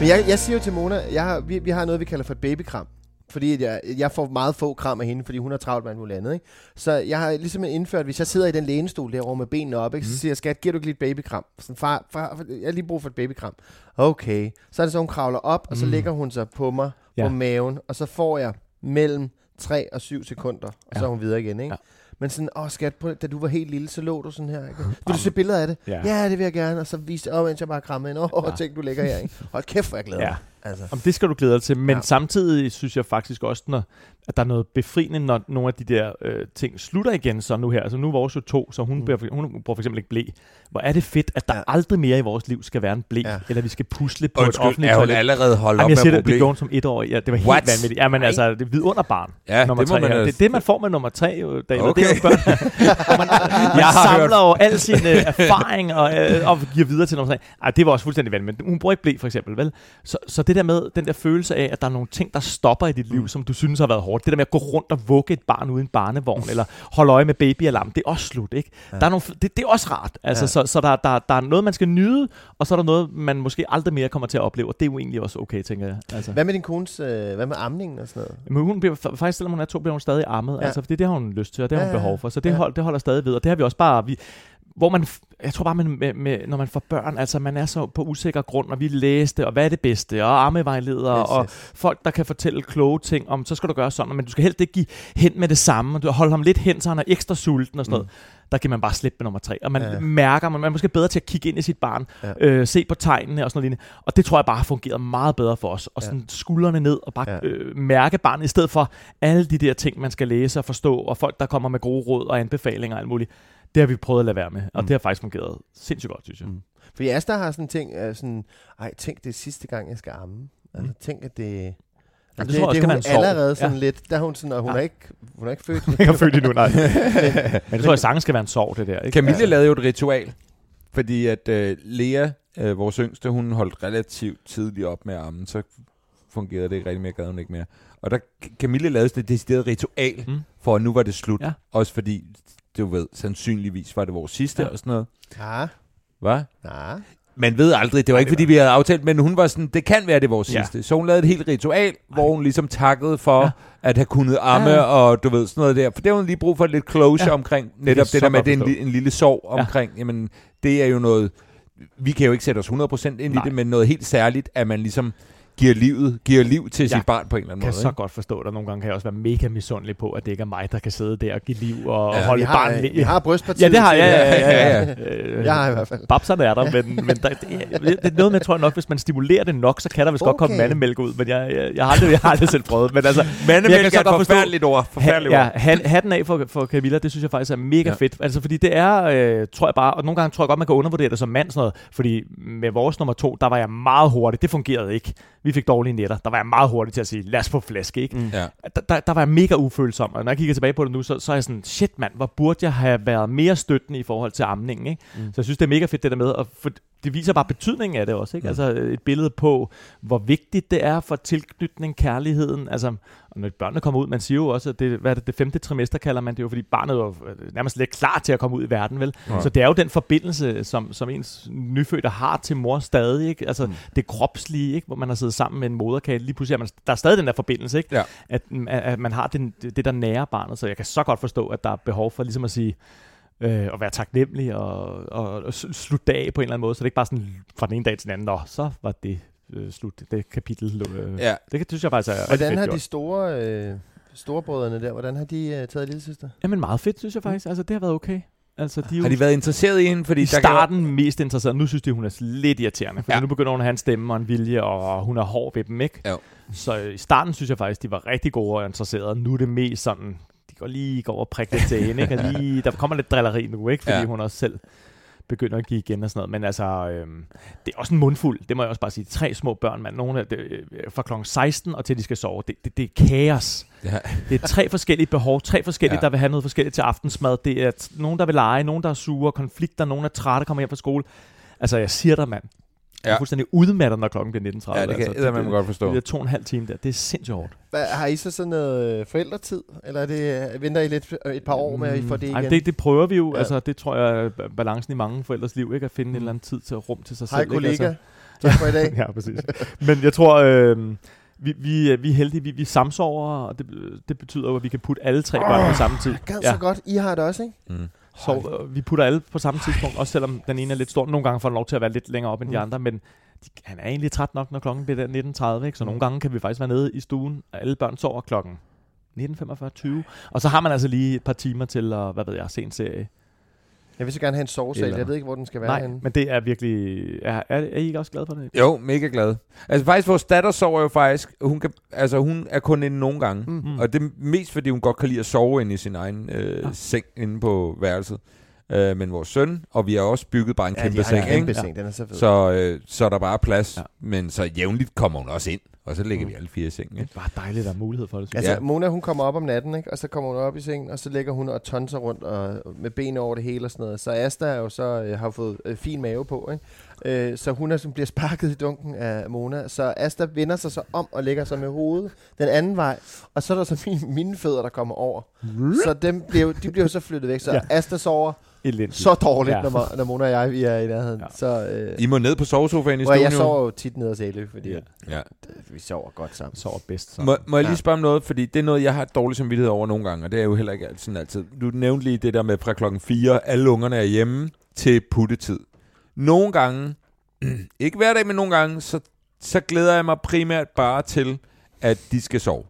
Men jeg, jeg siger jo til Mona, jeg har, vi, vi har noget, vi kalder for et babykram. Fordi jeg, jeg får meget få kram af hende, fordi hun har travlt med alt andet. Ikke? Så jeg har ligesom indført, hvis jeg sidder i den lænestol derovre med benene op, ikke? så siger jeg, skat, giver du ikke lige et babykram? Sådan, far, far, jeg har lige brug for et babykram. Okay. Så er det så, hun kravler op, og så Mm. lægger hun sig på mig, Ja. på maven, og så får jeg mellem 3 og 7 sekunder, og så Ja. er hun videre igen. Ikke? Ja. Men sådan, åh skat, prøv, da du var helt lille, så lå du sådan her. Ikke? Vil du se billeder af det? Ja. Ja, det vil jeg gerne. Og så viste jeg, åh, mens jeg bare krammede ind. Åh, oh, Ja. tænk, du ligger her. Ikke? Hold kæft, hvor jeg glæder Ja. Altså. Om det skal du glæde dig til, men Ja. samtidig synes jeg faktisk også, når, at der er noget befriende, når nogle af de der øh, ting slutter igen, så nu her. Altså nu er vores jo to, så hun, Mm. bliver, hun bruger for eksempel ikke blæ. Hvor er det fedt, at der Ja. aldrig mere i vores liv skal være en blæ, Ja. eller vi skal pusle på et Undskyld, offentligt er hun toilet. allerede holdt op Jamen, jeg med siger det, det bruge gjorde hun som et år. Ja, det var helt What? vanvittigt. Jamen altså, det er vidunderbarn. Ja, nummer det må tre man Det er det, man får med nummer tre, jo, Daniel. Okay. Det er jo børn. Og [LAUGHS] man, man Jeg samler hørt- jo al sin øh, erfaring og, øh, og giver videre til nummer tre. Ej, det var også fuldstændig vanvittigt. Men hun bruger ikke blæ, for eksempel, vel? Så, så det der med, den der følelse af, at der er nogle ting, der stopper i dit liv, Mm. som du synes har været hårdt. Det der med at gå rundt og vugge et barn uden barnevogn, eller holde øje med babyalarm, det er også slut, ikke? Ja. Der er nogle, det, det er også rart. Altså, Ja. Så, så der, der, der er noget, man skal nyde, og så er der noget, man måske aldrig mere kommer til at opleve, og det er jo egentlig også okay, tænker jeg. Altså. Hvad med din kones, øh, hvad med amningen og sådan noget? Men hun bliver, fa- faktisk selvom hun er to, bliver hun stadig ammet. Ja. Altså, for det, det har hun lyst til, og det har hun ja, behov for. Så det, ja. hold, det holder stadig ved, og det har vi også bare... Vi, hvor man, jeg tror bare, man, med, med, når man får børn, altså man er så på usikker grund, og vi læste, og hvad er det bedste, og armevejledere, Yes, og yes. folk, der kan fortælle kloge ting om, så skal du gøre sådan, men du skal helst ikke give hen med det samme, og du holder ham lidt hen, så han er ekstra sulten og sådan Mm. noget. Der kan man bare slippe med nummer tre, og man Ja. ja. mærker, man, man er måske bedre til at kigge ind i sit barn, Ja. ja. øh, se på tegnene og sådan noget lignende. Og det tror jeg bare har fungeret meget bedre for os. Og Ja. sådan skuldrene ned og bare Ja. ja. øh, mærke barnet, i stedet for alle de der ting, man skal læse og forstå, og folk, der kommer med gode råd og anbefalinger og alt muligt. Det har vi prøvet at lade være med, og Mm. mm. det har faktisk fungeret sindssygt godt, synes jeg. Mm. Fordi Asta har sådan en ting, øh, sådan, ej, tænk det sidste gang, jeg skal amme. Altså, tænk, at det... det Altså, tror jeg også det, kan det, være hun en sorg. allerede sådan Ja. lidt, der er hun sådan, og hun, Ja. er ikke, hun er ikke født. Jeg er født endnu, nej. [LAUGHS] Men det tror jeg, sangen skal være en sorg, det der. Ikke? Camille lavede jo et ritual, fordi at øh, Lea, øh, vores yngste, hun holdt relativt tidligt op med armen, så fungerede det ikke rigtig mere, gad hun ikke mere. Og der Camille lavede sådan et decideret ritual, mm. Mm. for at nu var det slut. Ja. Også fordi, du ved, sandsynligvis var det vores sidste Ja. og sådan noget. Ja, Hvad? ja. Man ved aldrig, det var Nej, ikke det fordi, vi havde aftalt, men hun var sådan, det kan være det vores Ja. sidste. Så hun lavede et helt ritual, hvor hun ligesom takkede for Ja. at have kunnet amme, Ja, ja. og du ved, sådan noget der. For det har hun lige brug for lidt closure Ja. omkring, netop det, så der med, at det er en, en lille sorg Ja. omkring, jamen, det er jo noget, vi kan jo ikke sætte os 100% ind Nej. i det, men noget helt særligt, at man ligesom giver livet, giver liv til Ja. sit barn på en eller anden kan måde. så ikke? godt forstå, at nogle gange kan jeg også være mega misundelig på, at det ikke er mig, der kan sidde der og give liv og Ja, ja, holde vi et har, barn. øh, le- vi har brystpartiet. Ja, det har jeg. Ja, ja, ja, ja. [LAUGHS] Øh, Jeg har i hvert fald. Babserne er der, men, men der, det, det er noget med, tror jeg nok, hvis man stimulerer det nok, så kan der vist okay. godt komme mandemælk ud, men jeg, jeg, jeg, har aldrig, jeg har aldrig selv prøvet. Men altså, Mandemælk jeg kan så er et forfærdeligt ord. Forfærdeligt ja, ord. han, hatten af for, for Camilla, det synes jeg faktisk er mega Ja. ja. fedt. Altså, fordi det er, øh, tror jeg bare, og nogle gange tror jeg godt, man kan undervurdere det som mand, sådan noget, fordi med vores nummer to, der var jeg meget hurtig. Det fungerede ikke. Vi fik dårlige nætter. Der var jeg meget hurtig til at sige, lad os få flaske, ikke? Mm. Ja. der, der, der var jeg mega ufølsom, og når jeg kigger tilbage på det nu, så, så er jeg sådan, shit mand, hvor burde jeg have været mere støttende i forhold til amningen, ikke? Mm. Så jeg synes, det er mega fedt det der med, og for, det viser bare betydningen af det også, ikke? Mm. Altså et billede på, hvor vigtigt det er for tilknytning, kærligheden, altså, og når børnene kommer ud, man siger jo også, at det, hvad er det, det femte trimester kalder man det jo, fordi barnet er jo øh, nærmest lidt klar til at komme ud i verden, vel? Ja. Så det er jo den forbindelse, som, som ens nyfødte har til mor stadig, ikke? Altså Mm. det kropslige, ikke? Hvor man har siddet sammen med en moderkage, lige pludselig er man, der er stadig den der forbindelse, ikke? Ja. at, at, at man har den, det, der nære barnet, så jeg kan så godt forstå, at der er behov for ligesom at sige, øh, at være taknemmelig og, og, og slutte af på en eller anden måde, så det ikke bare sådan fra den ene dag til den anden, nå, så var det øh, slut, det kapitel. Øh, Ja. Det kan- synes jeg faktisk er Hvordan fedt har gjort. de store, øh, storebrødrene der, hvordan har de øh, taget lille søster? Jamen meget fedt, synes jeg faktisk. Altså, det har været okay. Altså, de jo Har de været interesseret i hende? Fordi i der kan starten mest interesseret. Nu synes de, hun er lidt irriterende. For Ja. nu begynder hun at have en stemme og en vilje, og hun er hård ved dem, ikke? Jo. Så i starten synes jeg faktisk, de var rigtig gode og interesserede. Nu er det mest sådan, går lige går over og prikker lidt til hende, ikke? Og lige, der kommer lidt drilleri nu, ikke? Fordi Ja. hun også selv begynder at give igen og sådan noget. Men altså, øhm, det er også en mundfuld. Det må jeg også bare sige. Tre små børn, mand. Nogle af det, øh, fra kl. 16 og til de skal sove. Det, det, det er kaos. Ja. Det er tre forskellige behov. Tre forskellige, ja. der vil have noget forskelligt til aftensmad. Det er t- nogen, der vil lege. Nogen, der er sure. Konflikter. Nogen er trætte kommer hjem fra skole. Altså, jeg siger dig, mand. Jeg Ja. er fuldstændig udmattet, når klokken bliver 19.30. Ja, det kan altså, jeg man godt forstå. Det er to og en halv time der. Det er sindssygt hårdt. Hvad, har I så sådan noget øh, forældretid? Eller er det, øh, venter I lidt øh, et par år med, at I får det igen? Ej, det, det prøver vi jo. Ja. Ja. Altså, det tror jeg er ba- balancen i mange forældres liv, ikke? At finde mm. en eller anden tid til rum til sig Hej selv. kollega. Ikke? Altså, [LAUGHS] Tak for i dag. ja, præcis. Men jeg tror, øh, vi, vi, vi er heldige, vi, vi samsover, og det, det betyder jo, at vi kan putte alle tre børn på samme tid. Gad så godt. I har det også, ikke? Mm. Så øh, vi putter alle på samme tidspunkt, også selvom den ene er lidt stor. Nogle gange får den lov til at være lidt længere op end de Mm. andre, men de, han er egentlig træt nok, når klokken bliver der 19.30, ikke? så Mm. nogle gange kan vi faktisk være nede i stuen, og alle børn sover klokken 19.45-20, og så har man altså lige et par timer til at, hvad ved jeg, se en serie. Jeg vil så gerne have en sovesal. Eller- Jeg ved ikke, hvor den skal være Nej, henne. men det er virkelig... Er, er, er I ikke også glade for det? Jo, mega glad. Altså faktisk, vores datter sover jo faktisk, hun, kan, altså, hun er kun inde nogle gange. Mm. Mm. Og det er mest, fordi hun godt kan lide at sove inde i sin egen øh, Ja. seng inde på værelset. Øh, men vores søn, og vi har også bygget bare en Ja, kæmpe seng, en kæmpe seng. Den er så fed. Så, øh, så er der bare plads. Ja. Ja. Men så jævnligt kommer hun også ind, og så ligger Mm. vi alle fire i sengen. Det Ikke? er bare dejligt, at der er mulighed for det. Altså, Ja. Mona, hun kommer op om natten, ikke? og så kommer hun op i sengen, og så ligger hun og tonser rundt og, med benene over det hele og sådan noget. Så Asta er jo så, øh, har fået øh, fin mave på, ikke? Øh, så hun er, som bliver sparket i dunken af Mona. Så Asta vender sig så om og lægger sig med hovedet den anden vej, og så er der så mine, mine fødder, der kommer over. Så dem bliver, jo- de bliver jo så flyttet væk, så [LAUGHS] Ja. Asta sover Elendigt. så dårligt, Ja. når, når Mona og jeg vi er i nærheden. Ja. Så, øh, I må ned på sovesofaen i stuen. jeg sover jo tit ned hos Elø, fordi Ja. ja. Vi sover godt sammen. sover bedst. Så. Må, må jeg lige spørge om noget? Fordi det er noget, jeg har dårlig samvittighed over nogle gange, og det er jo heller ikke sådan altid. Du nævnte lige det der med fra klokken 4, alle ungerne er hjemme til puttetid. Nogle gange, [CLEARS THROAT] ikke hver dag, men nogle gange, så, så glæder jeg mig primært bare til, at de skal sove.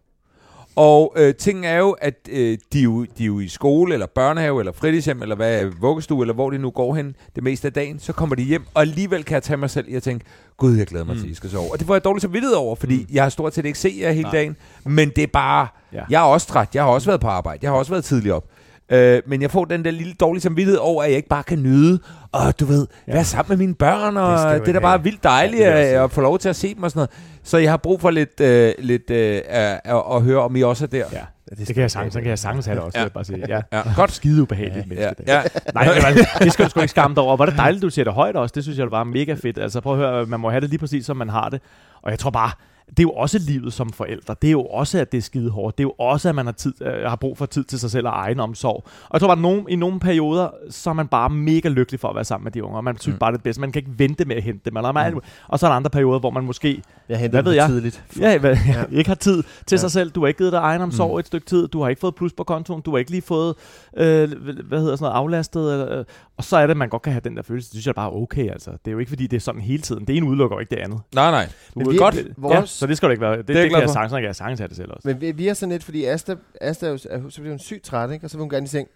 Og øh, tingen er jo, at øh, de, er jo, de er jo i skole, eller børnehave, eller fritidshjem, eller hvad, vuggestue, eller hvor de nu går hen det meste af dagen. Så kommer de hjem, og alligevel kan jeg tage mig selv i at tænke, gud, jeg glæder mig mm. til, at I skal sove. Og det får jeg dårligt samvittighed over, fordi Mm. mm. jeg har stort set ikke set jer hele Nej. dagen. Men det er bare, Ja. jeg er også træt, jeg har også været på arbejde, jeg har også været tidlig op. Øh, men jeg får den der lille dårlige samvittighed over, at jeg ikke bare kan nyde, og du ved, Ja. være sammen med mine børn, og Det det, er da bare vildt dejligt Ja, også at få lov til at se dem og sådan noget. Så jeg har brug for lidt, øh, lidt øh, at, at, at høre, om I også er der. Ja, det, det kan jeg sagtens, så kan jeg sagtens have det også, Ja. bare sige. Ja. Ja. Godt skide ubehageligt. Ja, menneske, det. ja. Nej, det, var, det skal du sgu ikke skamme dig over. Er det dejligt, du siger det højt også. Det synes jeg var mega fedt. Altså prøv at høre, man må have det lige præcis, som man har det. Og jeg tror bare, det er jo også livet som forældre. Det er jo også, at det er skide hårdt. Det er jo også, at man har, tid, øh, har brug for tid til sig selv og egen omsorg. Og jeg tror bare, at nogen, i nogle perioder, så er man bare mega lykkelig for at være sammen med de unger. Man synes Mm. bare, det er bedste. Man kan ikke vente med at hente dem. Eller man, Og så er der andre perioder, hvor man måske Jeg henter Hvad ved jeg? tidligt. Ja, hvad, ja. Ja. [LAUGHS] ikke har tid til Ja. sig selv. Du har ikke givet dig egen omsorg Mm. et stykke tid. Du har ikke fået plus på kontoen. Du har ikke lige fået, øh, hvad hedder sådan noget, aflastet. Eller, øh, og så er det, at man godt kan have den der følelse. Det synes jeg bare er okay, altså. Det er jo ikke, fordi det er sådan hele tiden. Det ene udelukker jo ikke det andet. Nej, nej. Du Men vi- godt. vi- ja, vores- så det skal du ikke være. Det, det, jeg det kan jeg sagtens, så kan jeg sagtens have det selv også. Men vi, vi er sådan lidt, fordi Asta, Asta er jo, er, så bliver hun sygt træt, ikke? og så vil hun gerne i seng.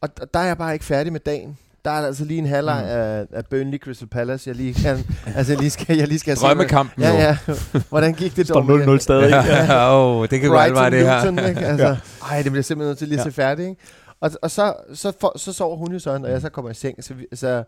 Og d- der er jeg bare ikke færdig med dagen. Der er altså lige en halvleg Mm. af, af Burnley Crystal Palace, jeg lige kan, [LAUGHS] altså jeg lige skal, jeg lige skal se, Drømmekampen. Ja, ja. Hvordan gik det [LAUGHS] Står dog? 0-0 stadig. Ja, oh, det kan godt være det her. Luton, ikke? [LAUGHS] Altså, ej, det bliver simpelthen nødt til lige at Ja. se færdigt. Ikke? Og, og så, så, for, så sover hun jo sådan, og jeg så kommer i seng. Så, vi, så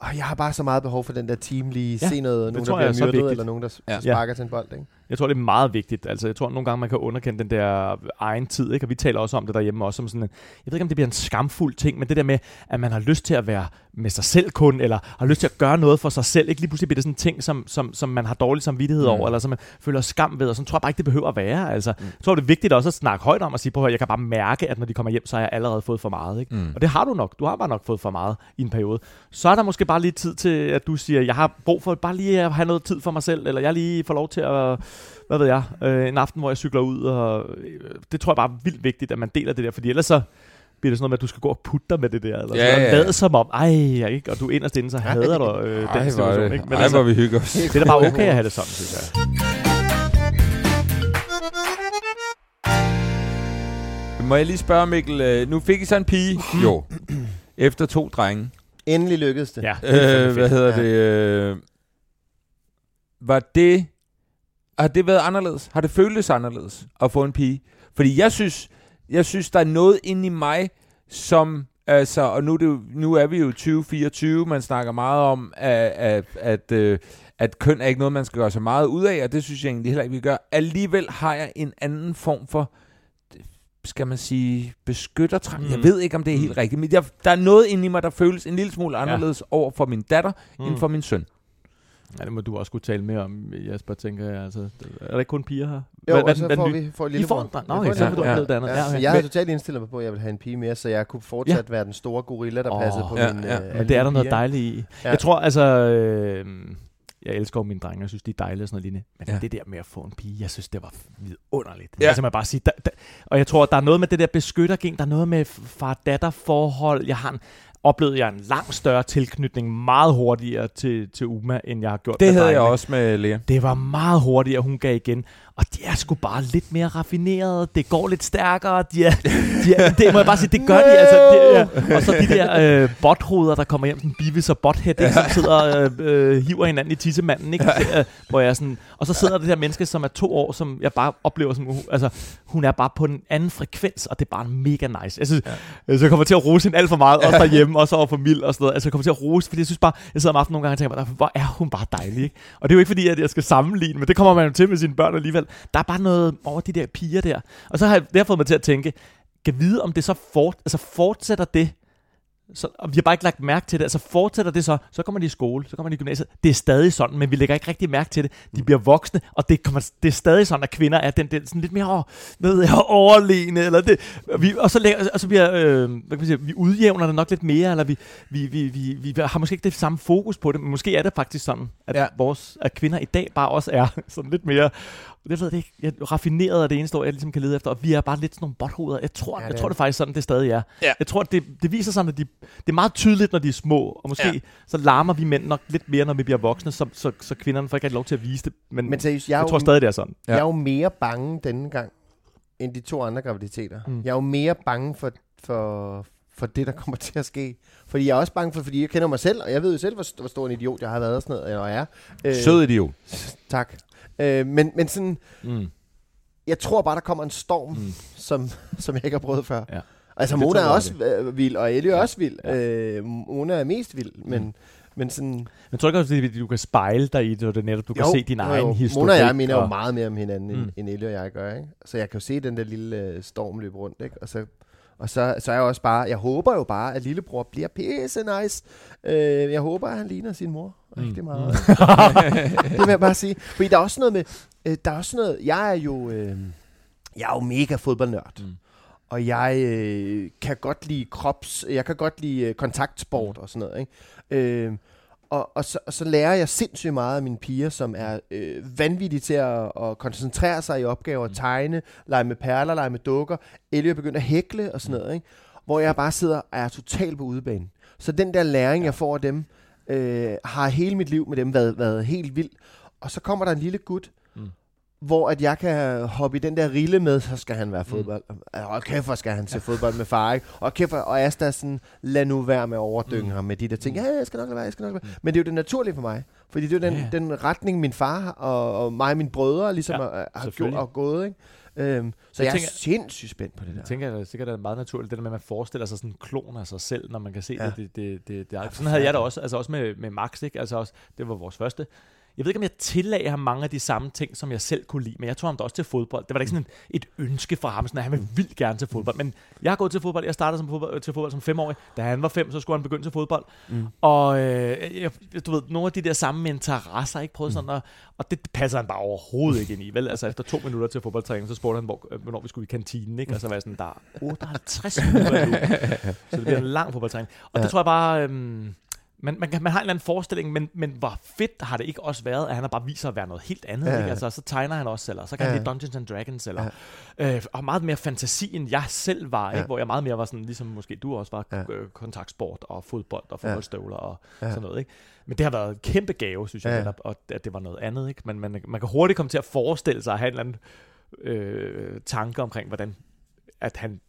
og jeg har bare så meget behov for den der team lige Ja, se noget, nogen der er bliver myrdet, eller nogen der Ja. sparker til en bold. Ikke? Jeg tror, det er meget vigtigt. Altså, jeg tror nogle gange, man kan underkende den der egen tid, ikke? og vi taler også om det derhjemme, også som sådan en, jeg ved ikke, om det bliver en skamfuld ting, men det der med, at man har lyst til at være med sig selv kun, eller har lyst til at gøre noget for sig selv, ikke lige pludselig bliver det sådan en ting, som, som, som man har dårlig samvittighed Mm. over, eller som man føler skam ved, og sådan tror jeg bare ikke, det behøver at være. Altså, Mm. jeg tror, det er vigtigt også at snakke højt om, og sige, på jeg kan bare mærke, at når de kommer hjem, så har jeg allerede fået for meget. Ikke? Mm. Og det har du nok. Du har bare nok fået for meget i en periode. Så er der måske bare lige tid til, at du siger, jeg har brug for bare lige at have noget tid for mig selv, eller jeg lige får lov til at, hvad ved jeg, øh, en aften, hvor jeg cykler ud. Og, øh, det tror jeg bare er vildt vigtigt, at man deler det der, fordi ellers så bliver det sådan noget med, at du skal gå og putte dig med det der. Eller Ja, sådan, ja, og ja. lade som om, ej, jeg ikke, og du inderst inde, så hader du øh, Ej, den situation. Ikke? det, Men ej, altså, hvor vi hygger os. det er da bare okay at have det sådan, synes jeg. Må jeg lige spørge, Mikkel, øh, nu fik I så en pige? jo. [CLEARS THROAT] Efter to drenge. Endelig lykkedes det. Ja, det Øh, hvad hedder Ja. det? Øh, var det... Har det været anderledes? Har det føltes anderledes at få en pige? Fordi jeg synes, jeg synes, der er noget inde i mig, som... Altså, og nu er, det jo, nu er vi jo 2024, man snakker meget om, at, at, at, øh, at køn er ikke noget, man skal gøre så meget ud af, og det synes jeg egentlig heller ikke, vi gør. Alligevel har jeg en anden form for, skal man sige, beskyttertrang. Mm. Jeg Mm. ved ikke, om det er helt rigtigt, men jeg, der er noget inde i mig, der føles en lille smule anderledes ja. over for min datter, mm. end for min søn. Ja, det må du også kunne tale mere om, Jasper, tænker jeg. Altså, er der ikke kun piger her? Jo, Hvad- og så hvad- får vi får I lille får en dreng? Nå, okay, så en vil du Ja. Ja, Ja, jeg havde totalt indstillet mig på, at jeg ville have en pige mere, så jeg kunne fortsat være den store gorilla, der Åh. passede på Ja, min... ja. øh, Men det er der noget piger. dejligt i. Ja. Jeg tror altså... Øh, jeg elsker mine drenge, jeg synes, de er dejlige og sådan noget lignende. Men Ja. ja. det der med at få en pige, jeg synes, det var vidunderligt. Ja. Ja. Jeg simpelthen bare sige, der, der, og jeg tror, der er noget med det der beskyttergen, der er noget med far-datter forhold. Jeg har en, oplevede jeg en langt større tilknytning meget hurtigere til, til Uma, end jeg har gjort Det med havde jeg drengene. også med Lea. Det var meget hurtigere, hun gav igen. Og de er sgu bare lidt mere raffinerede. Det går lidt stærkere. De er, de er, det må jeg bare sige, det gør de. Altså, det, ja. Og så de der øh, bothoveder, der kommer hjem, sådan Beavis og Butthead, ikke, som sidder og øh, øh, hiver hinanden i tissemanden. Ikke? Det, øh, hvor jeg sådan, og så sidder der det her menneske, som er to år, som jeg bare oplever som, altså, hun er bare på en anden frekvens, og det er bare mega nice. Jeg synes, ja. så jeg kommer til at rose hende alt for meget, også derhjemme, også over for Mild og sådan noget. Altså, jeg kommer til at rose, fordi jeg synes bare, jeg sidder om aftenen nogle gange og tænker, bare, hvor er hun bare dejlig, ikke? Og det er jo ikke fordi, at jeg skal sammenligne, men det kommer man jo til med sine børn alligevel. Der er bare noget over de der piger der. Og så har jeg, det har fået mig til at tænke, kan vide, om det så fort, altså fortsætter det, så, og vi har bare ikke lagt mærke til det. Altså fortsætter det så, så kommer de i skole, så kommer de i gymnasiet. Det er stadig sådan, men vi lægger ikke rigtig mærke til det. De bliver voksne, og det, kommer, det er stadig sådan, at kvinder er den, den sådan lidt mere hvad ved jeg, overlegne. Eller det, vi, og så, lægger, og så bliver, øh, hvad kan man sige, vi udjævner det nok lidt mere, eller vi, vi, vi, vi, vi har måske ikke det samme fokus på det, men måske er det faktisk sådan, at, ja. vores, at kvinder i dag bare også er [LAUGHS] sådan lidt mere det ved jeg ikke. Jeg, raffineret er det eneste ord, jeg ligesom kan lede efter. Og vi er bare lidt sådan nogle bothoveder. Jeg tror, Ja, ja, det jeg tror det er faktisk sådan, det stadig er. Ja. Jeg tror, det, det viser sig, at de, det er meget tydeligt, når de er små. Og måske Ja. ja. så larmer vi mænd nok lidt mere, når vi bliver voksne, så, så, så kvinderne får ikke lov til at vise det. Men, Men seriøst, jeg, jeg jo, tror stadig, det er sådan. jeg er jo mere bange denne gang, end de to andre graviditeter. Mm. Mm. Jeg er jo mere bange for, for, for det, der kommer til at ske. Fordi jeg er også bange for, fordi jeg kender mig selv, og jeg ved jo selv, hvor, hvor stor en idiot jeg har været og sådan noget, og er. Øh, Sød idiot. Tak. Øh, men, men sådan, Mm. jeg tror bare, der kommer en storm, mm. Mm. som, [LAUGHS] som jeg ikke har prøvet før. Ja. Altså, Det Mona er også øh, vild, og Ellie er Ja. også vild. Ja. Øh, Mona er mest vild, men, Mm. men sådan... Men tror du ikke også, at du kan spejle dig i det, og det netop, du kan se din egen historik? Mona og jeg minder jo meget mere om hinanden, end, Mm. end Elle og jeg gør, ikke? Så jeg kan jo se den der lille øh, storm løbe rundt, ikke? Og så, og så, så er jeg også bare, jeg håber jo bare, at lillebror bliver pisse nice. Øh, jeg håber, at han ligner sin mor rigtig Mm. meget. [LAUGHS] det vil jeg bare sige. Fordi der er også noget med, øh, der er også noget, jeg er jo, øh, jeg er jo mega fodboldnørd. Mm. Og jeg øh, kan godt lide krops, jeg kan godt lide øh, kontaktsport og sådan noget, ikke? Øh, og, og, så, og så lærer jeg sindssygt meget af mine piger, som er øh, vanvittige til at, at koncentrere sig i opgaver, Mm. tegne, lege med perler, lege med dukker. Ellie er begyndt at hækle og sådan noget, ikke? Hvor jeg bare sidder og er totalt på udebane. Så den der læring, jeg får af dem, øh, har hele mit liv med dem været, været helt vild. Og så kommer der en lille gut. Hvor at jeg kan hoppe i den der rille med, så skal han være fodbold. Mm. Og kæft, hvor skal han se fodbold med far, ikke? Og kæft, og Asta er sådan, lad nu være med at overdynge mm. ham med de der ting. Ja, jeg skal nok lade være, jeg skal nok lade være. Men det er jo det naturlige for mig. Fordi det er jo den, Ja, den retning, min far og, og mig og mine brødre ligesom Ja, har, har gjort og gået, ikke? Øhm, så Jeg jeg, tænker- er sindssygt spændt på det der. Jeg tænker, at sikkert er meget naturligt, det der med, at man forestiller sig sådan en klon af sig selv, når man kan se Ja. det. det, det, det, det er. Ja, Sådan havde jeg det også, altså også med, med Max, ikke? Altså også, det var vores første. Jeg ved ikke, om jeg tillagde ham mange af de samme ting, som jeg selv kunne lide, men jeg tog ham da også til fodbold. Det var da ikke sådan et, ønske fra ham, sådan at han ville vildt gerne til fodbold. Men jeg har gået til fodbold, jeg startede som fodbold, til fodbold som femårig. Da han var fem, så skulle han begynde til fodbold. Mm. Og øh, jeg, du ved, nogle af de der samme interesser, ikke prøvet sådan, og, og det passer han bare overhovedet ikke ind i, vel? Altså efter to minutter til fodboldtræning, så spurgte han, hvor, øh, hvornår vi skulle i kantinen, ikke? Og så var jeg sådan, der er 58 minutter nu. [LAUGHS] Så det bliver en lang fodboldtræning. Og ja. det tror jeg bare... Øhm, man, man, kan- man har en eller anden forestilling, men, men hvor fedt har det ikke også været, at han har bare vist sig at være noget helt andet. Ja, ikke? Altså, så tegner han også, eller så kan Ja, han lide Dungeons and Dragons, eller ja. øh, og meget mere fantasi, end jeg selv var, Ja. ikke? hvor jeg meget mere var sådan, ligesom måske du også var, Ja. øh, kontaktsport og fodbold og fodboldstøvler og Ja. sådan noget. Ikke? Men det har været en kæmpe gave, synes jeg, ja. netop, og at det var noget andet. Ikke? Men man, man kan hurtigt komme til at forestille sig at have en eller anden øh, tanke omkring, hvordan at han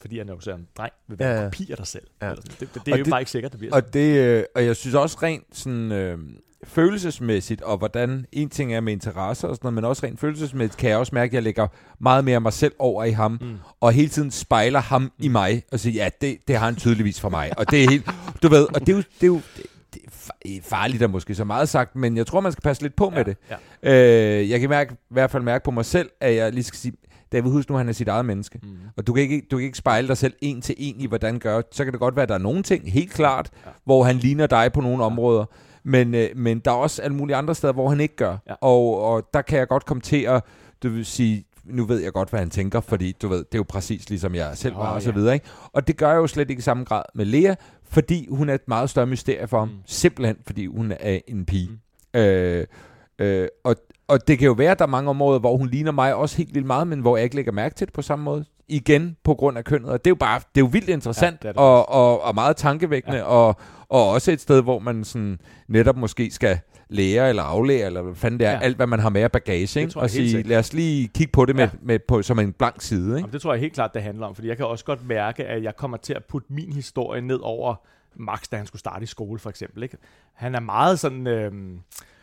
fordi han er jo så en dreng, vil være Ja, ja, ja. en kopi af dig selv. Ja. Ja. Det, det, det, er Og jo det- bare ikke sikkert, det bliver Og, det, øh, og jeg synes også rent sådan, øh, følelsesmæssigt, og hvordan en ting er med interesser og sådan noget, men også rent følelsesmæssigt, kan jeg også mærke, at jeg lægger meget mere mig selv over i ham, mm. og hele tiden spejler ham mm. i mig, og siger, ja, det, det har han tydeligvis for mig. Og det er helt, du ved, og det er jo, det er jo det, det er fa- farligt er måske så meget sagt, men jeg tror, man skal passe lidt på med det. Ja. Øh, jeg kan mærke, i hvert fald mærke på mig selv, at jeg lige skal sige, David, husk nu, han er sit eget menneske. Mm. Og du kan, ikke, du kan ikke spejle dig selv en til en i, hvordan gør. Så kan det godt være, at der er nogle ting, helt klart, ja. hvor han ligner dig på nogle områder. Men, øh, men der er også alle mulige andre steder, hvor han ikke gør. Ja. Og, og der kan jeg godt komme til at, du vil sige, nu ved jeg godt, hvad han tænker, fordi du ved, det er jo præcis ligesom jeg selv var, Åh, og så ja. videre. Ikke? Og det gør jeg jo slet ikke i samme grad med Lea, fordi hun er et meget større mysterie for ham. Mm. Simpelthen, fordi hun er en pige. Mm. Øh, øh, og, og det kan jo være, at der er mange områder, hvor hun ligner mig også helt vildt meget, men hvor jeg ikke lægger mærke til det på samme måde. Igen på grund af kønnet. Og det er jo bare, det er jo vildt interessant Ja, det det og, og, og meget tankevækkende, ja. og, og også et sted, hvor man sådan netop måske skal lære eller aflære, eller hvad fanden det er, ja. Alt hvad man har med af bagage, ikke? og sige, lad os lige kigge på det med, Ja. med på, som en blank side. Ikke? Jamen, det tror jeg helt klart, det handler om, fordi jeg kan også godt mærke, at jeg kommer til at putte min historie ned over Max, da han skulle starte i skole, for eksempel. Ikke? Han er meget sådan... Øh,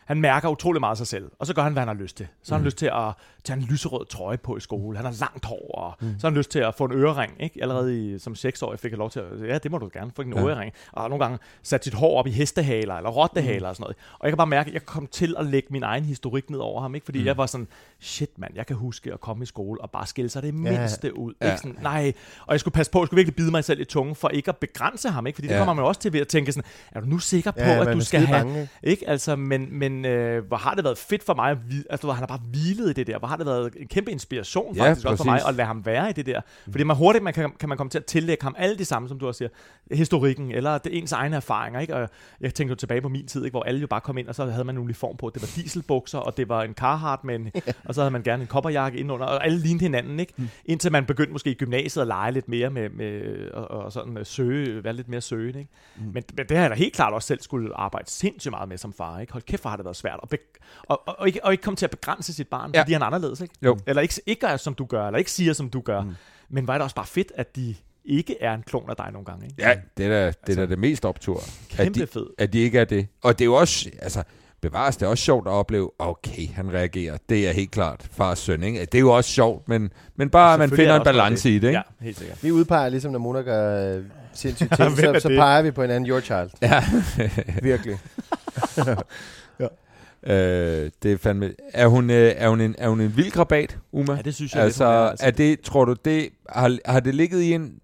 han mærker utrolig meget sig selv, og så gør han, hvad han har lyst til. Så har han lyst til at tage en lyserød trøje på i skole. Han har langt hår, og mm. så har han lyst til at få en ørering. Ikke? Allerede i, som seksårig fik jeg lov til at, ja, det må du gerne, få en Ja. ja. ørering. Og har nogle gange sat sit hår op i hestehaler, eller rottehaler og sådan noget. Og jeg kan bare mærke, at jeg kom til at lægge min egen historik ned over ham, ikke? fordi mm. jeg var sådan, shit mand, jeg kan huske at komme i skole og bare skille sig det mindste ud. Ja. Ikke? Sådan, nej, og jeg skulle passe på, jeg skulle virkelig bide mig selv i tungen, for ikke at begrænse ham, ikke? fordi det Ja. kommer man jo også til ved at tænke sådan, er du nu sikker på, Ja, at du skal have... bange? Ikke? Altså, men, men øh, hvor har det været fedt for mig, at altså, hvor han har bare hvilet i det der, hvor har det været en kæmpe inspiration Ja, faktisk også for mig, præcis. at lade ham være i det der. Fordi man hurtigt man kan, kan man komme til at tillægge ham alle de samme, som du også siger, historikken, eller det ens egne erfaringer. Ikke? Og jeg tænker jo tilbage på min tid, ikke? hvor alle jo bare kom ind, og så havde man en uniform på. Det var dieselbukser, og det var en Carhartt, med en, [LAUGHS] og så havde man gerne en kopperjakke indenunder, og alle lignede hinanden. Ikke? Mm. Indtil man begyndte måske i gymnasiet at lege lidt mere med, med og, og sådan søge, være lidt mere søgende. Ikke? Mm. Men, men det har jeg da helt klart også selv skulle arbejde sindssygt meget med som far. Ikke? Hold kæft, hvor har det været svært. Og, be- og, og, og, ikke, og ikke komme til at begrænse sit barn, Ja. fordi han er anderledes. Ikke? Jo. Eller ikke, ikke gør, som du gør, eller ikke siger, som du gør. Mm. Men er det også bare fedt, at de ikke er en klon af dig nogle gange. Ikke? Ja, det er da det, er da det mest optur. at Kæmpe de, fed. At de ikke er det. Og det er jo også, altså, bevares, det er også sjovt at opleve, okay, han reagerer. Det er helt klart fars søn, ikke? Det er jo også sjovt, men, men bare, at man finder er en der balance i det, ikke? Ja, helt sikkert. Vi udpeger ligesom, når Mona gør øh, sindssygt [LAUGHS] ting, er så, så peger vi på en anden your child. Ja. Virkelig. [LAUGHS] [LAUGHS] øh, det er fandme... Er hun, øh, er hun, en, er hun en vild krabat, Uma? Ja, det synes jeg altså, lidt, er, altså, er det, tror du, det har, har det ligget i en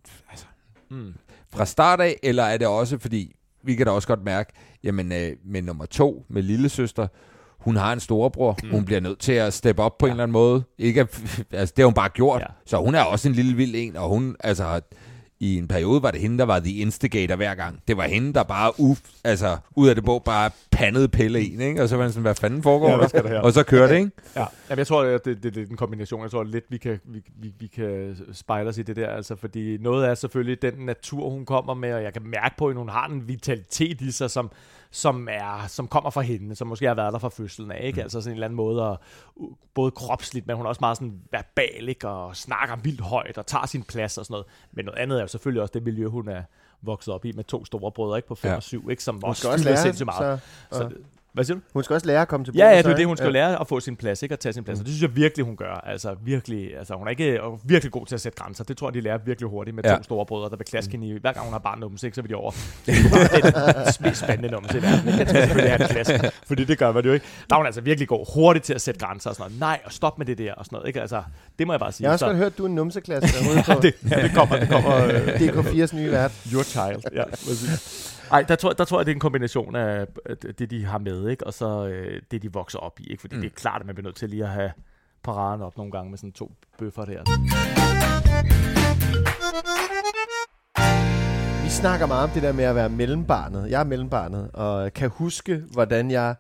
Mm. fra start af, eller er det også, fordi vi kan da også godt mærke, jamen øh, med nummer to, med lille søster, hun har en storebror, mm. hun bliver nødt til at steppe op på ja. en eller anden måde. Ikke, at- [LAUGHS] altså, det har hun bare gjort. Ja. Så hun er også en lille vild en, og hun, altså, har- i en periode var det hende, der var the instigator hver gang. Det var hende, der bare uf, altså, ud af det bog bare pandede pille en, ikke? Og så var sådan, hvad fanden foregår Ja, der? der? Og så kører det, ikke? Ja, Jamen, jeg tror, det, det, det er en kombination. Jeg tror lidt, vi kan, vi, vi, vi kan spejle os i det der. Altså, fordi noget er selvfølgelig den natur, hun kommer med, og jeg kan mærke på, at hun har en vitalitet i sig, som, som, er, som kommer fra hende, som måske har været der fra fødslen af. Ikke? Mm. Altså sådan en eller anden måde, at, uh, både kropsligt, men hun er også meget sådan verbal, ikke? og snakker vildt højt, og tager sin plads og sådan noget. Men noget andet er jo selvfølgelig også det miljø, hun er vokset op i, med to store brødre ikke? på 5 Ja. og 7, ikke? som Hun også også lære, sindssygt meget. så, og- så, hvad siger du? hun skal også lære at komme til Ja, ja, bordet, det er så, det, hun skal ja. lære at få sin plads, ikke? At tage sin plads. Og det synes jeg virkelig, hun gør. Altså virkelig, altså hun er ikke og virkelig god til at sætte grænser. Det tror jeg, de lærer virkelig hurtigt med Ja. ja. to store brødre, der vil klaske hende i. Hver gang hun har bare numse, ikke, så vil de over. Det er bare den mest spændende numse i verden. ikke? Jeg skal selvfølgelig have en klaske, fordi det gør man jo ikke. Der er hun altså virkelig god hurtigt til at sætte grænser og sådan noget. Nej, og stop med det der og sådan noget. Ikke? Altså, det må jeg bare sige. Jeg har også Så- godt hørt, du er en numseklasse [LAUGHS] ja, det, ja, det kommer, det kommer [LAUGHS] øh, DK4's nye vært. Your child. Ja, præcis. Ej, der tror, der tror jeg, det er en kombination af øh, det, de har med, ikke? og så øh, det, de vokser op i. Ikke? Fordi mm. det er klart, at man bliver nødt til lige at have paraden op nogle gange med sådan to bøffer der. Vi snakker meget om det der med at være mellembarnet. Jeg er mellembarnet, og kan huske, hvordan jeg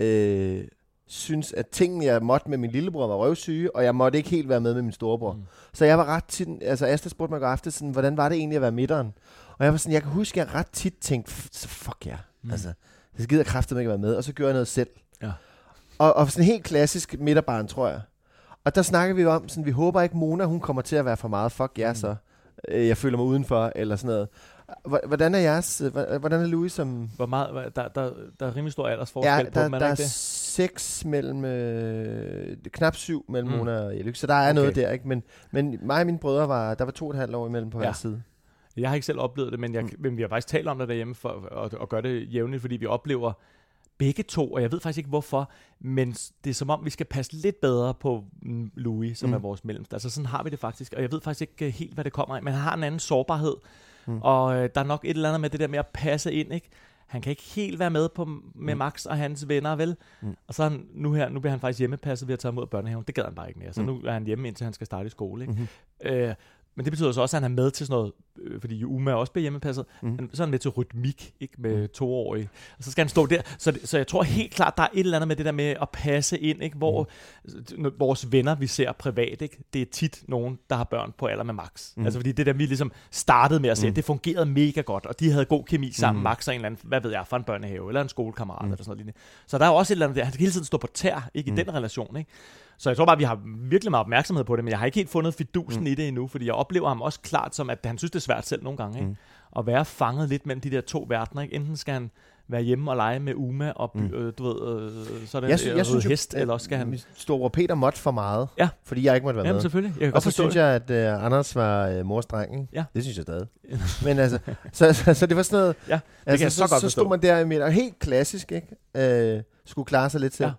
øh, synes, at tingene, jeg måtte med min lillebror, var røvsyge, og jeg måtte ikke helt være med med min storebror. Mm. Så jeg var ret tit, altså Asta spurgte mig i går aftes, sådan, hvordan var det egentlig at være midteren? Og jeg var sådan, jeg kan huske, at jeg ret tit tænkte, "F- så fuck ja, yeah. mm. altså, det gider kraftedeme ikke være med, og så gjorde jeg noget selv. Ja. Og, og sådan helt klassisk midterbarn, tror jeg. Og der snakker vi om, sådan, vi håber ikke, Mona, hun kommer til at være for meget, fuck ja, mm. så. Øh, Jeg føler mig udenfor, eller sådan noget. Hvordan er jeres, øh, hvordan er Louis som... Hvor meget, der, der, der er rimelig stor aldersforskel Ja, på der, dem, er der der er ikke det? seks mellem, øh, knap syv mellem mm. Mona og Elik, så der er okay. noget der, ikke? Men, men mig og mine brødre var, der var to og et halvt år imellem på Ja. hver side. Jeg har ikke selv oplevet det, men, jeg, men vi har faktisk talt om det derhjemme for, og, og gør det jævnligt, fordi vi oplever begge to, og jeg ved faktisk ikke hvorfor, men det er som om, vi skal passe lidt bedre på mm, Louis, som mm. Mm. er vores mellemste. Altså sådan har vi det faktisk, og jeg ved faktisk ikke øh, helt, hvad det kommer af, men han har en anden sårbarhed, mm. og øh, der er nok et eller andet med det der med at passe ind, ikke? Han kan ikke helt være med på med Mm. Max og hans venner, vel? Mm. Og så han, nu, her, nu bliver han faktisk hjemmepasset ved at tage imod børnehaven. Det gad han bare ikke mere. Så Mm. nu er han hjemme, indtil han skal starte i skole. Ikke? Mm-hmm. Øh, Men det betyder så også, at han er med til sådan noget, øh, fordi Uma også bliver hjemmepasset, mm. så er han med til rytmik, ikke med toårige. Og så skal han stå der. Så, det- så jeg tror helt klart, der er et eller andet med det der med at passe ind, ikke? hvor mm. vores venner, vi ser privat, ikke? det er tit nogen, der har børn på alder med Max. Mm. Altså fordi det der, vi ligesom startede med at se, mm. det fungerede mega godt, og de havde god kemi sammen, mm. Max og en eller anden, hvad ved jeg, fra en børnehave, eller en skolekammerat, mm. eller sådan noget lignende. Så der er jo også et eller andet der, han skal hele tiden stå på tær, ikke i mm. den relation, ikke? Så jeg tror bare, vi har virkelig meget opmærksomhed på det, men jeg har ikke helt fundet fidusen mm. i det endnu, fordi jeg oplever ham også klart som, at han synes, det er svært selv nogle gange, ikke? Mm. At være fanget lidt mellem de der to verdener, ikke? Enten skal han være hjemme og lege med Uma, og by, mm. øh, du ved, øh, så det Jeg, sy- jeg synes jo, hest, at eller også skal han... storebror Peter måtte for meget, Ja. fordi jeg ikke måtte være Jamen med. selvfølgelig, jeg Og så synes det. jeg, at uh, Anders var uh, mors dreng. Ja. Det synes jeg stadig. [LAUGHS] Men altså, så, så, så det var sådan noget... Ja, det altså, kan jeg så godt så stod man der med, og helt klassisk, ikke? Uh, skulle klare sig lidt selv. Ja,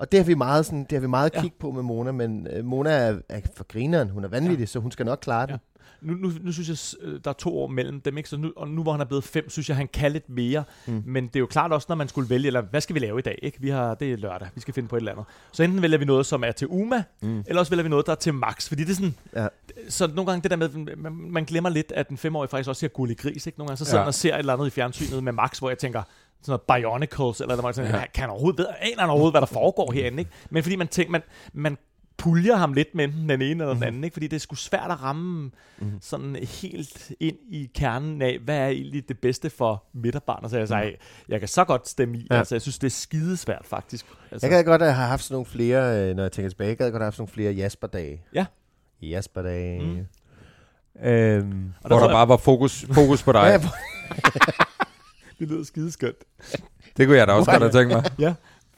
Og, det har vi meget, sådan, det har vi meget Ja. kig på med Mona, men uh, Mona er, er for grineren. Hun er vanvittig, ja. så hun skal nok klare det. Ja. Nu, nu, nu synes jeg, øh, der er to år mellem dem, ikke? Så nu, og nu hvor han er blevet fem, synes jeg, han kan lidt mere. Mm. Men det er jo klart også, når man skulle vælge, eller hvad skal vi lave i dag? Ikke? Vi har, det er lørdag, vi skal finde på et eller andet. Så enten vælger vi noget, som er til Uma, mm. eller også vælger vi noget, der er til Max. Fordi det er sådan, Ja. så nogle gange det der med, man, man glemmer lidt, at den femårige faktisk også ser gullig gris. Ikke? Nogle gange så sidder ja. og ser et eller andet i fjernsynet med Max, hvor jeg tænker, sådan noget Bionicles, eller der ja. kan han overhovedet, ved, aner han overhovedet, hvad der foregår herinde? Ikke? Men fordi man tænker, man, man puljer ham lidt med enten den ene eller den anden, ikke? fordi det er sgu svært at ramme mm-hmm. sådan helt ind i kernen af, hvad er egentlig det bedste for midterbarnet. Så jeg sagde, jeg kan så godt stemme i, Ja. altså jeg synes, det er skidesvært faktisk. Altså, Jeg gad godt at have haft sådan nogle flere, øh, når jeg tænker tilbage, jeg gad godt have haft sådan nogle flere Jasper-dage. Ja. Jasper-dage. Mm. Øhm, og Hvor der jeg- bare var fokus, fokus på dig. [LAUGHS] ja, det lyder skideskønt. Det kunne jeg da også godt have tænkt mig. [LAUGHS] Ja.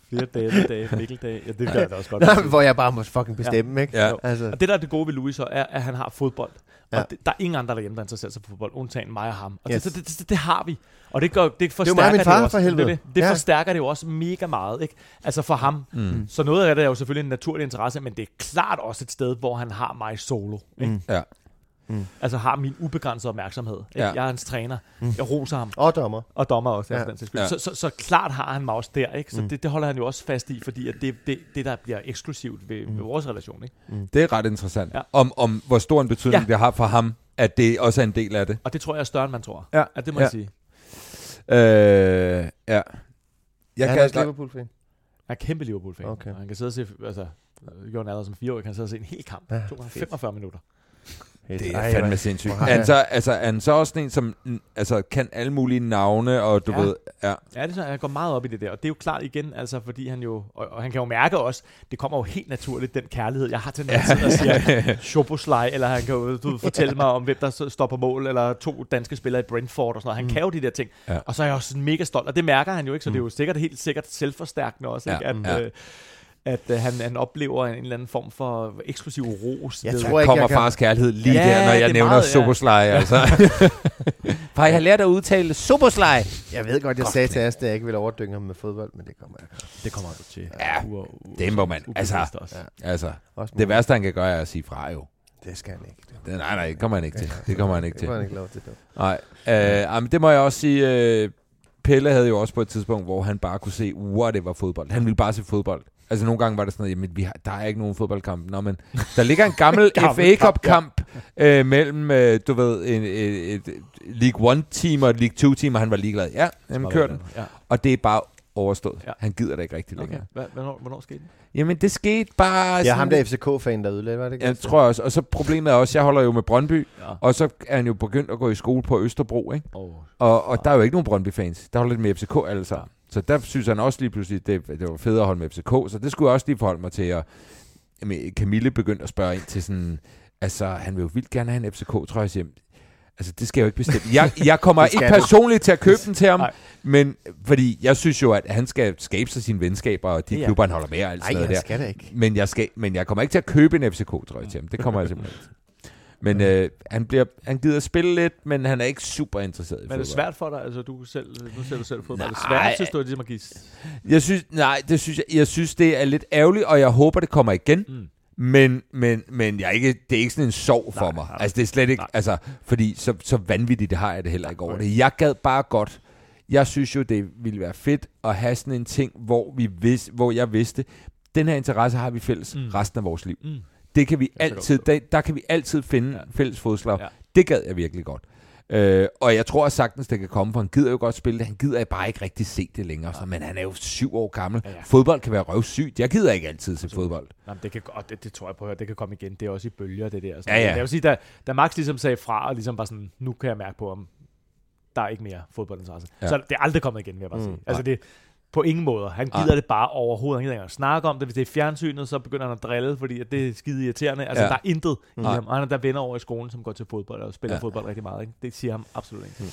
Flere dage, dage, Mikkel-dage. Ja, det gør jeg da også godt. Nej, hvor jeg bare må fucking bestemme, ikke? Ja. Altså, Og det, der er det gode ved Louis, så er, at han har fodbold. Og Ja. det, der er ingen andre derhjemme, der interesserer sig for fodbold, undtagen mig og ham. Og Yes. det, det, det, det, har vi. Og det, gør, det forstærker mig og min det, far, jo også. for helvede. Det, det, det Ja. forstærker det jo også mega meget. Ikke? Altså for ham. Mm. Så noget af det er jo selvfølgelig en naturlig interesse, men det er klart også et sted, hvor han har mig solo. Ikke? Mm. Ja. Altså har min ubegrænsede opmærksomhed. Ikke? Ja. Jeg er hans træner. Jeg roser ham. og dommer. Og dommer også, ja. Ja. den. Ja. Så, så, så klart har han mig også der, ikke? Så mm. det, det holder han jo også fast i, fordi at det, det, det der bliver eksklusivt ved, mm. ved vores relation, ikke? Det er ret interessant. Ja. Om, om hvor stor en betydning Ja. det har for ham, at det også er en del af det. Og det tror jeg er større, end man tror. Ja. Ja, det må Ja. jeg sige. Øh, ja. Jeg han kan er også godt, Liverpool-fan. Jeg er kæmpe Liverpool-fan. Okay. Og han kan sidde og se, altså, han allerede som fire år, kan han sidde og se en hel kamp. Ja, Ja, 45 minutter. Det Ej, er fandme hvor- sindssygt. han så, altså, er han så også sådan en, som mm, altså, kan alle mulige navne, og du Ja. ved... Ja. Ja, det er så, han går meget op i det der. Og det er jo klart igen, altså, fordi han jo, og, og han kan jo mærke også, det kommer jo helt naturligt, den kærlighed, jeg har til, han sidder og siger [LAUGHS] Shoboslej, eller han kan jo du, fortælle mig om, hvem der står på mål, eller to danske spillere i Brentford og sådan noget. Han mm. kan jo de der ting. Ja. Og så er jeg også sådan mega stolt, og det mærker han jo ikke, så mm. det er jo sikkert helt sikkert selvforstærkende også, Ja. ikke? At, Ja. øh, at øh, han, han oplever en eller anden form for eksklusiv ros. Jeg ved- tror ikke, kommer jeg kan- fars kærlighed lige Ja, der, når det jeg er nævner meget, ja. Soboslej, altså. [LAUGHS] Far, jeg har lært at udtale Soboslej. Jeg ved godt, jeg sagde til Asta, at jeg ikke ville overdynge ham med fodbold, men det kommer jeg Det kommer du til. Ja, U- u- det må man- altså- også. Ja. Altså, også. det værste, han kan gøre, er at sige fra, jo. Det skal han ikke. Det, Det, nej, nej, det kommer han ikke til. Det kommer han ikke det til. får han ikke lov til. Det. Nej, øh, jamen, det må jeg også sige. Øh, Pelle havde jo også på et tidspunkt, hvor han bare kunne se, whatever fodbold. Han ville bare se fodbold. Altså nogle gange var det sådan noget, jamen vi har, der er ikke nogen fodboldkamp. Nå, men der ligger en gammel [LAUGHS] Gammel FA Cup kamp øh, mellem, øh, du ved, en, et, et League 1 team og et League 2 team, og han var ligeglad. Ja, jamen kør den. Ja. Og det er bare overstået. Ja. Han gider det ikke rigtig Okay. længere. Hvad, hvornår, hvornår skete det? Jamen det skete bare... Ja, sådan ham der FCK-fan, der ødelagde, var det ikke? Jeg tror jeg også. Og så problemet er også, jeg holder jo med Brøndby, Ja. og så er han jo begyndt at gå i skole på Østerbro, ikke? Oh. Og, og der er jo ikke nogen Brøndby-fans. Der er jo lidt med FCK alle sammen. Så der synes han også lige pludselig, det, det var fedt at holde med FCK. Så det skulle jeg også lige forholde mig til. Og, jamen, Camille begyndte at spørge ind til sådan... Altså, han vil jo vildt gerne have en FCK, tror jeg. Siger, altså, det skal jeg jo ikke bestemme. Jeg, jeg kommer [LAUGHS] Det ikke du. personligt til at købe den til ham. Nej. Men fordi jeg synes jo, at han skal skabe sig sine venskaber, og de Ja, klubber, han holder med og alt sådan noget der. skal da ikke. Men jeg, skal, men jeg kommer ikke til at købe en FCK-trøje til ham. Det kommer jeg simpelthen ikke. Men øh, han, bliver, han gider spille lidt, men han er ikke super interesseret i Men er fodbold. det svært for dig? Altså, du selv, nu ser du selv fodbold. Er det Nej. svært, synes du, at ligesom at give... Jeg synes, nej, det synes jeg, jeg synes, det er lidt ærgerligt, og jeg håber, det kommer igen. Mm. Men, men, men jeg er ikke, det er ikke sådan en sorg for Nej, mig. nej. Altså, det er slet ikke, Nej. altså, fordi så, så vanvittigt det har jeg det heller ikke over det. Jeg gad bare godt, jeg synes jo, det ville være fedt at have sådan en ting, hvor, vi vis, hvor jeg vidste, den her interesse har vi fælles Mm. resten af vores liv. Mm. Det kan vi kan altid, der, der kan vi altid finde Ja. fælles fodslag. Ja. Det gad jeg virkelig godt. Øh, og jeg tror sagtens, det kan komme, for han gider jo godt spille det. Han gider bare ikke rigtig se det længere. Så, men han er jo syv år gammel. Ja, Ja. Fodbold kan være røvsygt. Jeg gider ikke altid se fodbold. Men det, kan, godt, det, det, tror jeg på, at det kan komme igen. Det er også i bølger, det der. Ja, ja. Jeg vil sige, da, da Max ligesom sagde fra, og ligesom bare sådan, nu kan jeg mærke på, om der er ikke mere fodboldinteresse. Ja. Ja. Så det er aldrig kommet igen, vil jeg bare Mm, sige. Altså det, på ingen måde. Han gider Nej. det bare overhovedet. Han gider ikke engang snakke om det. Hvis det er fjernsynet, så begynder han at drille, fordi at det er skide irriterende. Altså, ja. Ja. der er intet i ham. Og han er der venner over i skolen, som går til fodbold og spiller ja. Ja. fodbold rigtig meget. Ikke? Det siger ham absolut ikke.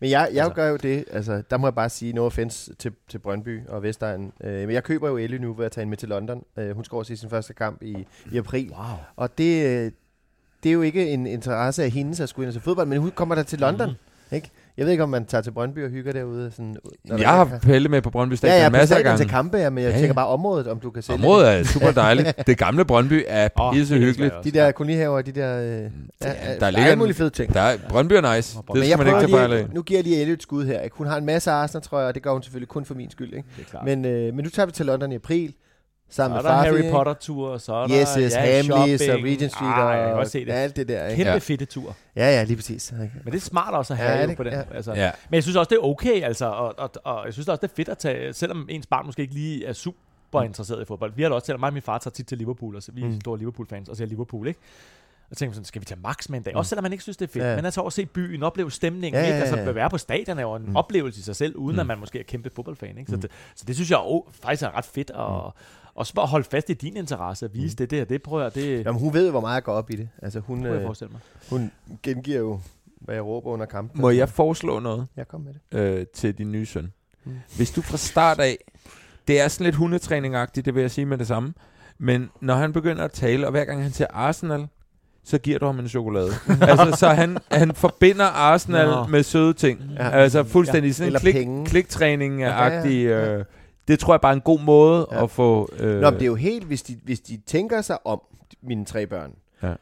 Men jeg, jeg Altså. gør jo det, altså der må jeg bare sige, no offense til, til Brøndby og Vestegn. Øh, men jeg køber jo Ellie nu ved at tage hende med til London. Øh, hun se sin første kamp i, i april. Wow. Og det, øh, det er jo ikke en interesse af hendes at skulle ind og se fodbold, men hun kommer der til London. Mm. Ikke? Jeg ved ikke, om man tager til Brøndby og hygger derude. Sådan, når Jeg har Pelle med på Brøndby Ja, Stadion ja, på masser af stadion til gange. kampe, ja, men jeg Ja, tænker ja. bare området, om du kan sælge Området er super dejligt. [LAUGHS] Det gamle Brøndby er Åh, pisse hyggeligt. De der kolonihaver, de der... Øh, ja, ja, der der, ligger er alle fede ting. Der er, Brøndby er nice. Men Det skal man ikke tage lige, nu giver jeg lige Elliot et skud her. Ikke? Hun har en masse Arsenal, tror jeg, og det gør hun selvfølgelig kun for min skyld. Ikke? Men, øh, men nu tager vi til London i april, så sammen er med der Farfie. Harry ikke? Potter-tur, og så er der Yes, yes, ja, Hamleys og. Regent Street ah, og jeg kan godt se det. alt det der. Ikke? Kæmpe Ja. fedte tur. Ja, ja, lige præcis. Okay. Men det er smart også at have Ja, det- på den. ja. Altså. Ja. Men jeg synes også, det er okay, altså, og, og, og jeg synes også, det er fedt at tage, selvom ens barn måske ikke lige er super interesseret i fodbold. Vi har det også til, mig og min far tager tit til Liverpool, og så vi er Mm. store Liverpool-fans, og ser Liverpool, ikke? Og tænker sådan, skal vi tage max med en dag? Også selvom man ikke synes, det er fedt. Ja. Men altså over at se byen, opleve stemningen, Ja, ja, ja, ikke? Altså ja, ja. at være på stadion er jo en Mm. oplevelse i sig selv, uden Mm. at man måske er kæmpe fodboldfan, ikke? Så, Mm. det, så det synes jeg jo faktisk er ret fedt, og også bare holde fast i din interesse, at vise Mm. det der, det prøver jeg, det Jamen, hun ved jo, hvor meget jeg går op i det. Altså, hun, kunne jeg øh, mig. hun gengiver jo, hvad jeg råber under kampen. Må jeg foreslå noget Jeg kom med det. øh, til din nye søn? Mm. Hvis du fra start af, det er sådan lidt hundetræning-agtigt, det vil jeg sige med det samme, men når han begynder at tale, og hver gang han ser Arsenal, så giver du ham en chokolade. [LAUGHS] altså, så han, han forbinder Arsenal Nå. med søde ting. Ja. Altså fuldstændig sådan en klik, kliktræning-agtig... Ja, ja, ja. Øh, det tror jeg bare er en god måde Ja. at få... Øh, Nå, men det er jo helt, hvis de, hvis de tænker sig om, mine tre børn, Ja.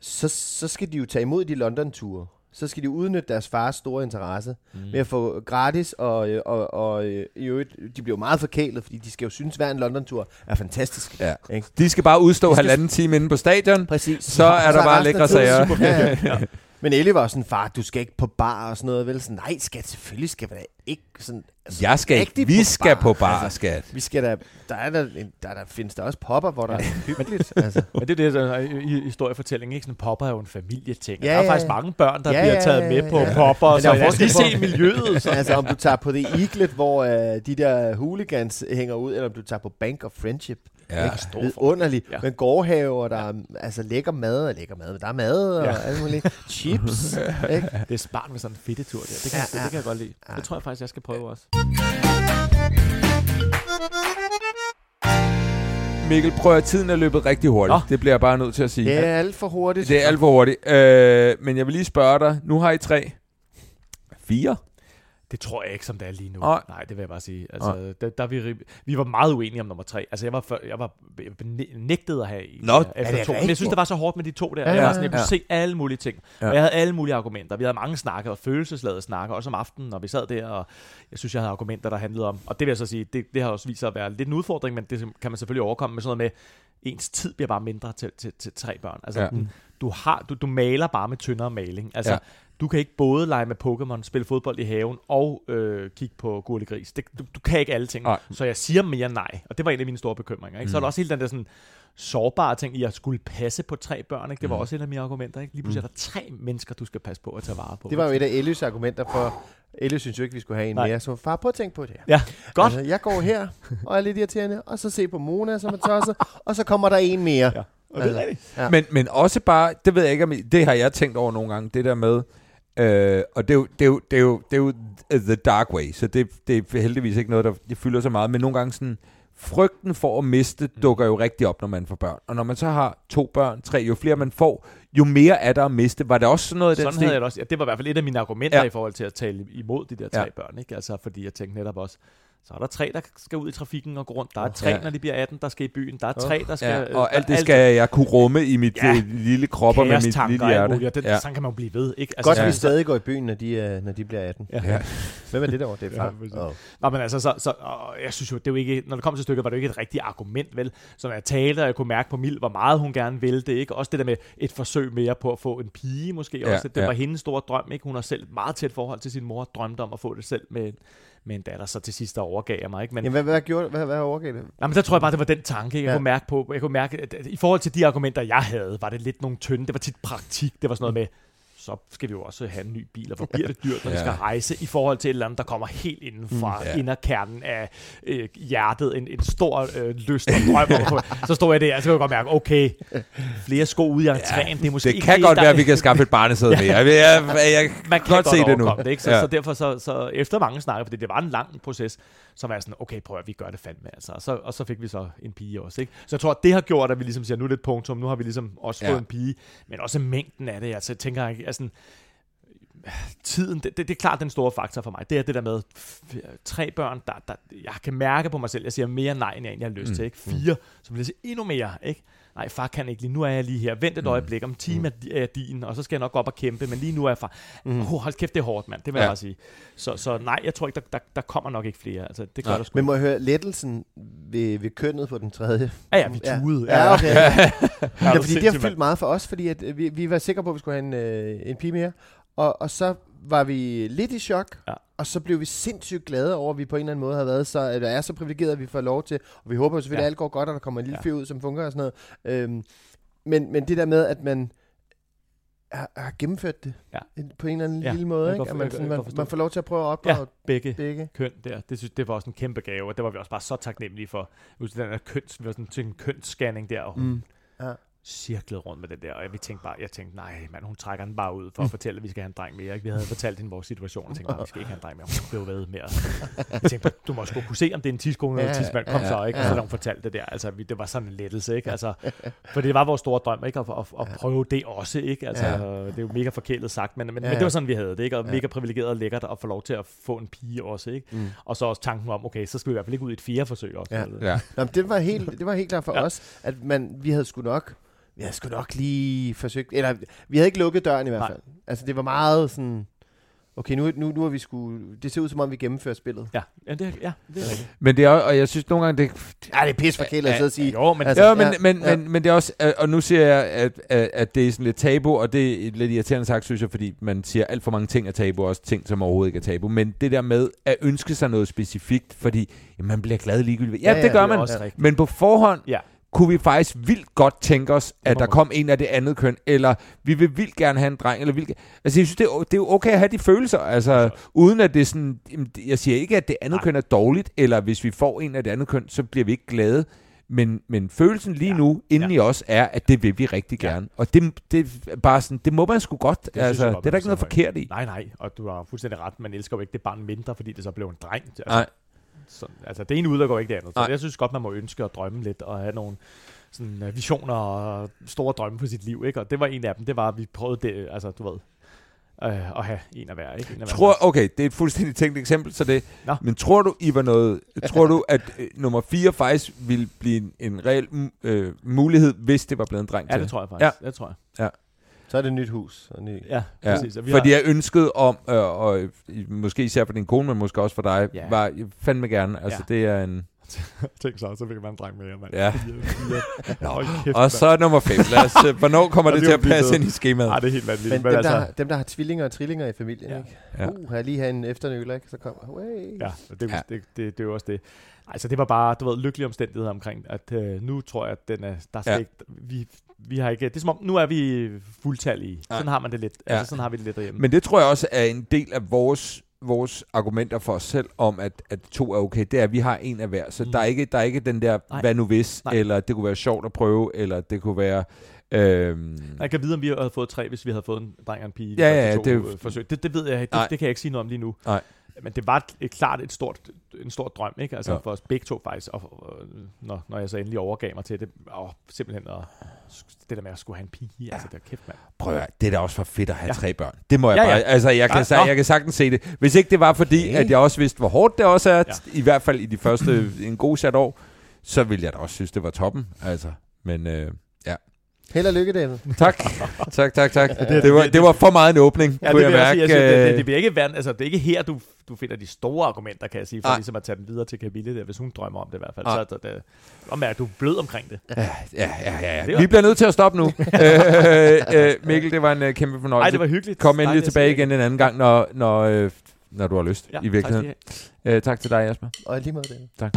så, så skal de jo tage imod de London-ture. Så skal de udnytte deres fars store interesse mm. med at få gratis, og, øh, og, og øh, i øvrigt, de bliver jo meget forkælet, fordi de skal jo synes, at hver en London-tur er fantastisk. Ja. Ikke? De skal bare udstå skal- halvanden time inde på stadion. Præcis. Så er der bare lækre sager. super- Ja, ja. Men Ellie var sådan, far, du skal ikke på bar og sådan noget. Vel? Sådan, nej, skat, selvfølgelig skal vi da ikke sådan... Altså, Jeg skal ikke. Vi skal på bar, Altså, skat. vi skal da... Der, er der, en, der, der findes der også popper, hvor der er [LAUGHS] hyggeligt. Altså. Men det er det, der er i historiefortællingen, ikke? Sådan popper er jo en familieting. Ja, der er ja, faktisk mange børn, der Ja, bliver taget ja, med på ja. popper, Men så er lige forskel se miljøet. Så. [LAUGHS] altså om du tager på det Eaglet, hvor øh, de der hooligans hænger ud, eller om du tager på Bank of Friendship. Ja. Ikke? Vidunderligt. Ja. Med gårdhaver, der er altså lækker mad, og lækker mad. Der er mad og Ja. alt muligt. Chips. [LAUGHS] ikke? Det er smart med sådan en fedtetur der. Det kan, Ja, ja, ja. det kan jeg godt lide. Ja. Det tror jeg faktisk, jeg skal prøve også. Mikkel, prøv at tiden er løbet rigtig hurtigt. Nå. Det bliver jeg bare nødt til at sige. Det er alt for hurtigt. Det er alt for hurtigt. Øh, men jeg vil lige spørge dig. Nu har I tre. Fire? Det tror jeg ikke, som det er lige nu. Nej. Nej, det vil jeg bare sige. Altså, der, der er vi, vi var meget uenige om nummer tre. Altså, jeg var, for, jeg var næ- nægtet at have en Nå, er efter det to. Men jeg synes, det var så hårdt med de to der. Ja, jeg var sådan, jeg kunne ja. se alle mulige ting. Ja. Og jeg havde alle mulige argumenter. Vi havde mange snakker og følelsesladede snakker, også om aftenen, når vi sad der. Og jeg synes, jeg havde argumenter, der handlede om... Og det vil jeg så sige, det, det har også vist sig at være lidt en udfordring, men det kan man selvfølgelig overkomme med sådan noget med, ens tid bliver bare mindre til, til, til tre børn. Altså, Ja. ja. du, har, du, du maler bare med tyndere maling. Altså, Ja. Du kan ikke både lege med Pokémon, spille fodbold i haven og øh, kigge på Gurli Gris. Det, du, du kan ikke alle ting. Nej. Så jeg siger mere nej. Og det var en af mine store bekymringer. Ikke? Så er Mm. der også hele den der sådan sårbare ting i at skulle passe på tre børn. Ikke? Det var Mm. også et af mine argumenter. Ikke? Lige pludselig er der tre mennesker, du skal passe på at tage vare på. Det var jo et af Elios argumenter for... Elios synes jo ikke, vi skulle have en Nej. mere. Så far, prøv at tænke på det her. Ja, godt. Altså, jeg går her og er lidt irriterende, og så se på Mona, som er tosset, og så kommer der en mere. Ja. Og det er rigtigt. Ja. Men, men også bare, det ved jeg ikke, om I, det har jeg tænkt over nogle gange, det der med, øh, og det er, jo, det, er jo, det, er jo, det er jo the dark way, så det, det er heldigvis ikke noget, der det fylder så meget, men nogle gange sådan, frygten for at miste dukker jo rigtig op, når man får børn. Og når man så har to børn, tre, jo flere man får, jo mere er der at miste. Var det også sådan noget i den Sådan stil? havde jeg det også. Ja, det var i hvert fald et af mine argumenter Ja. i forhold til at tale imod de der tre ja. børn. Ikke? Altså, fordi jeg tænkte netop også, Så er der tre, der skal ud i trafikken og gå rundt. Der er tre, ja. når de bliver 18, der skal i byen. Der er tre, der skal... Ja, øh, og alt det alt- skal jeg kunne rumme i mit Ja. ja. lille krop og med mit lille og hjerte. og Det, ja. Sådan kan man jo blive ved, ikke? Godt, at Ja. vi stadig går i byen, når de, er, når de bliver 18. Ja. Ja. Hvem er det derovre? Det er Ja, far. oh. Nå, men altså, så, så, og jeg synes jo, det er jo ikke, når det kom til stykket, var det jo ikke et rigtigt argument, vel? Så når jeg talte, og jeg kunne mærke på Mil, hvor meget hun gerne ville det, ikke? Også det der med et forsøg mere på at få en pige, måske Ja, også. Det ja. var hendes store drøm, ikke? Hun har selv et meget tæt forhold til sin mor, drømte om at få det selv med, med en datter, så til sidst der overgav jeg mig, ikke? Men, Jamen, hvad, hvad, gjorde, hvad, hvad overgav det? Jamen, der tror jeg bare, det var den tanke, jeg Ja. ja. kunne mærke på. Jeg kunne mærke, at i forhold til de argumenter, jeg havde, var det lidt nogle tynde. Det var tit praktik. Det var sådan noget med, så skal vi jo også have en ny bil, og hvor [LAUGHS] bliver det dyrt, når ja. vi Ja. skal rejse, i forhold til et eller andet, der kommer helt inden fra Mm, ja. ja. inderkernen af øh, hjertet, en, en stor øh, lyst og drøm. [LAUGHS] så stod jeg der, og så kunne jeg godt mærke, okay, flere sko ude i entréen, det er måske Det ikke kan godt der- være, at vi kan skaffe et barnesæde [LAUGHS] mere. Jeg, jeg, jeg, jeg man kan kan godt se det nu. Det, ikke? Så, Ja. ja. så derfor, så, så efter mange snakker, fordi det var en lang proces, så var jeg sådan, okay, prøv at vi gør det fandme, altså. Og så, og så fik vi så en pige også, ikke? Så jeg tror, det har gjort, at vi ligesom siger, nu er det et punktum, nu har vi ligesom også Ja. fået en pige, men også mængden af det, altså jeg tænker, altså, tiden, det, det, det er klart den store faktor for mig. Det er det der med tre børn, der, der, jeg kan mærke på mig selv, jeg siger mere nej, end jeg egentlig har lyst Mm. til. Ikke? Fire, så vil jeg sige endnu mere. Ikke? Nej, far kan ikke lige. Nu er jeg lige her. Vent et Mm. øjeblik. Om en time er di- er din, og så skal jeg nok gå op og kæmpe. Men lige nu er jeg far. Mm. Mm. Oh, hold kæft, det er hårdt, mand. Det vil ja. Ja. jeg bare sige. Så, så nej, jeg tror ikke, der, der, der kommer nok ikke flere. Altså, det gør Nej. der sgu Men må jeg høre lettelsen ved, ved kønnet på den tredje? Ja, ja, vi tudede. Ja, okay. [LAUGHS] ja, Ja, fordi det har fyldt meget for os, fordi at, øh, vi, vi var sikre på, at vi skulle have en, øh, en pige mere. Og, og så var vi lidt i chok, Ja. og så blev vi sindssygt glade over, at vi på en eller anden måde har været så, eller er så privilegeret, at vi får lov til, og vi håber selvfølgelig, Ja. at alt går godt, og der kommer en lille Ja. fyr ud, som fungerer og sådan noget. Øhm, men, men det der med, at man har, har gennemført det Ja. på en eller anden Ja, lille måde, jeg ikke? At godt- man, sådan, man, man får lov til at prøve at opdrage Ja, begge. begge. køn der. Det, synes, det var også en kæmpe gave, og det var vi også bare så taknemmelige for. Husk den der køns, vi var sådan til en kønsscanning der, og hun Mm. Ja. Cirklede rundt med det der, og vi tænkte bare, jeg tænkte, nej, mand, hun trækker den bare ud for at [LAUGHS] fortælle, at vi skal have en dreng mere. Ikke? Vi havde fortalt hende vores situation, og tænkte, bare, vi skal ikke have en dreng mere. Hun blev ved mere. Jeg tænkte, bare, du må sgu kunne se, om det er en tidskone eller en tidsmand. Kom ja, så, ikke? Og så da hun fortalte det der, altså, vi, det var sådan en lettelse, ikke? Altså, for det var vores store drøm, ikke? At, at, at prøve det også, ikke? Altså, det er jo mega forkælet sagt, men, men, men det var sådan, vi havde det, ikke? Og mega privilegeret og lækkert at få lov til at få en pige også, ikke? Mm. Og så også tanken om, okay, så skal vi i hvert fald ikke ud i et fjerde forsøg også. Ja. Altså. Ja. Nå, det var helt, det var helt klart for. Ja. os, at man, vi havde sgu nok, vi havde sgu nok lige forsøgt, eller vi havde ikke lukket døren i hvert Nej. fald. Altså det var meget sådan, okay, nu, nu, nu er vi sgu, det ser ud som om vi gennemfører spillet. Ja, ja, det, ja, det er rigtigt. Men det er, og jeg synes nogle gange, det, Ja, det er pis for kælet at sidde og sige. Jo, men Altså, ja, men, ja, men, ja. Men, men det er også, og nu siger jeg, at, at, at det er sådan lidt tabu, og det er lidt irriterende sagt, synes jeg, fordi man siger alt for mange ting er tabu, og også ting, som overhovedet ikke er tabu. Men det der med at ønske sig noget specifikt, fordi jamen, man bliver glad ligegyldigt. Ja, Ja, ja, det gør det man. Men på forhånd Ja. Kunne vi faktisk vildt godt tænke os, at der kom en af det andet køn, eller vi vil vildt gerne have en dreng, eller vildt, altså jeg synes, det er, det er okay at have de følelser, altså uden at det er sådan, det- jeg siger ikke, at det andet Nej. køn er dårligt, eller hvis vi får en af det andet køn, så bliver vi ikke glade, men, men følelsen lige Ja. nu, inden Ja. i os, er, at det vil vi rigtig Ja. gerne. Og det, det, bare sådan, det må man sgu godt, jeg altså, godt, det er der ikke noget forkert i. Nej, nej, og du har fuldstændig ret. Man elsker jo ikke det barn mindre, fordi det så blev en dreng. Altså, Nej. Så, altså, det ene udelukker ikke det andet. Så Nej. jeg synes godt, man må ønske og drømme lidt, og have nogle sådan, øh, visioner og store drømme for sit liv. Ikke? Og det var en af dem. Det var, at vi prøvede det, altså, du ved, øh, at have en af hver. Ikke? En af hver Tror, okay, det er et fuldstændig tænkt eksempel, så det, Nå. men tror du, I var noget, tror du, at øh, nummer 4 faktisk ville blive en, en reel øh, mulighed, hvis det var blevet en dreng Ja, til? det tror jeg faktisk. Ja. Det tror jeg. Så er det et nyt hus. Og ny. Ja, Ja, præcis. Og vi fordi har, jeg ønskede om, øh, og måske især for din kone, men måske også for dig, Ja. var fandme gerne. Altså, Ja. det er en... tænk så, så fik man en dreng med. Mand. Ja. ja. Hold kæft, Og så er nummer 5. Lad os, øh, hvornår kommer det det til at passe ind i skemaet? Nej, det er helt vanvittigt. Men, Men, dem, altså, der, har- dem, der har tvillinger og trillinger i familien, Ja. ikke? Ja. Uh, har jeg lige have en efternøler, ikke? Så kommer, hey. Ja, det, Ja. ja. Det, det, det, er jo også det. Altså, det var bare, du ved, lykkelige omstændigheder omkring, at øh, nu tror jeg, at den er, der skal Ja. ja. ikke, vi, vi har ikke, det er som om, nu er vi fuldtallige. Nej. Sådan har man det lidt. Ja. Altså, sådan har vi det lidt derhjemme. Men det tror jeg også er en del af vores vores argumenter for os selv om, at, at to er okay, det er, at vi har en af hver. Så mm. Der, er ikke, der er ikke den der, Nej. hvad nu hvis, Nej. eller det kunne være sjovt at prøve, eller det kunne være... Øhm, Jeg kan vide, om vi havde fået tre, hvis vi havde fået en dreng og en pige. Ja, ja, det to, jo- øh, forsøg. Det, det ved jeg ikke. Nej. Det, det, kan jeg ikke sige noget om lige nu. Nej. Men det var et, klart et stort, en stor drøm, ikke? Altså Ja. for os begge to faktisk, og, og når, når jeg så endelig overgav mig til det, og simpelthen at, det der med at skulle have en pige, ja. altså det er kæft, mand. Prøv at, det er da også for fedt at have ja. Tre børn. Det må jeg Ja, bare, ja. altså jeg kan, Ja, jeg kan sagtens se det. Hvis ikke det var fordi, Okay. at jeg også vidste, hvor hårdt det også er. Ja. i hvert fald i de første en god sat år, så ville jeg da også synes, det var toppen. Altså, men øh, Held og lykke, David. [LAUGHS] tak, tak, tak, tak. Det var, det var for meget en åbning, Ja, kunne det jeg vil jeg, mærke. sige, jeg siger, det, det, øh, det, bliver ikke vand, altså det er ikke her, du, du finder de store argumenter, kan jeg sige, for Nej. ligesom at tage den videre til Camille der, hvis hun drømmer om det i hvert fald. Nej. Så det, det, og mærke, du er blød omkring det. Ja, ja, ja, ja. Det Vi bliver nødt til at stoppe nu. [LAUGHS] øh, øh, Mikkel, det var en øh, kæmpe fornøjelse. Nej, det var hyggeligt. Kom endelig at tilbage igen en anden gang, når, når, øh, når du har lyst, Ja, i virkeligheden. Tak. Øh, tak til dig, Jasper. Og lige måde, David. Tak.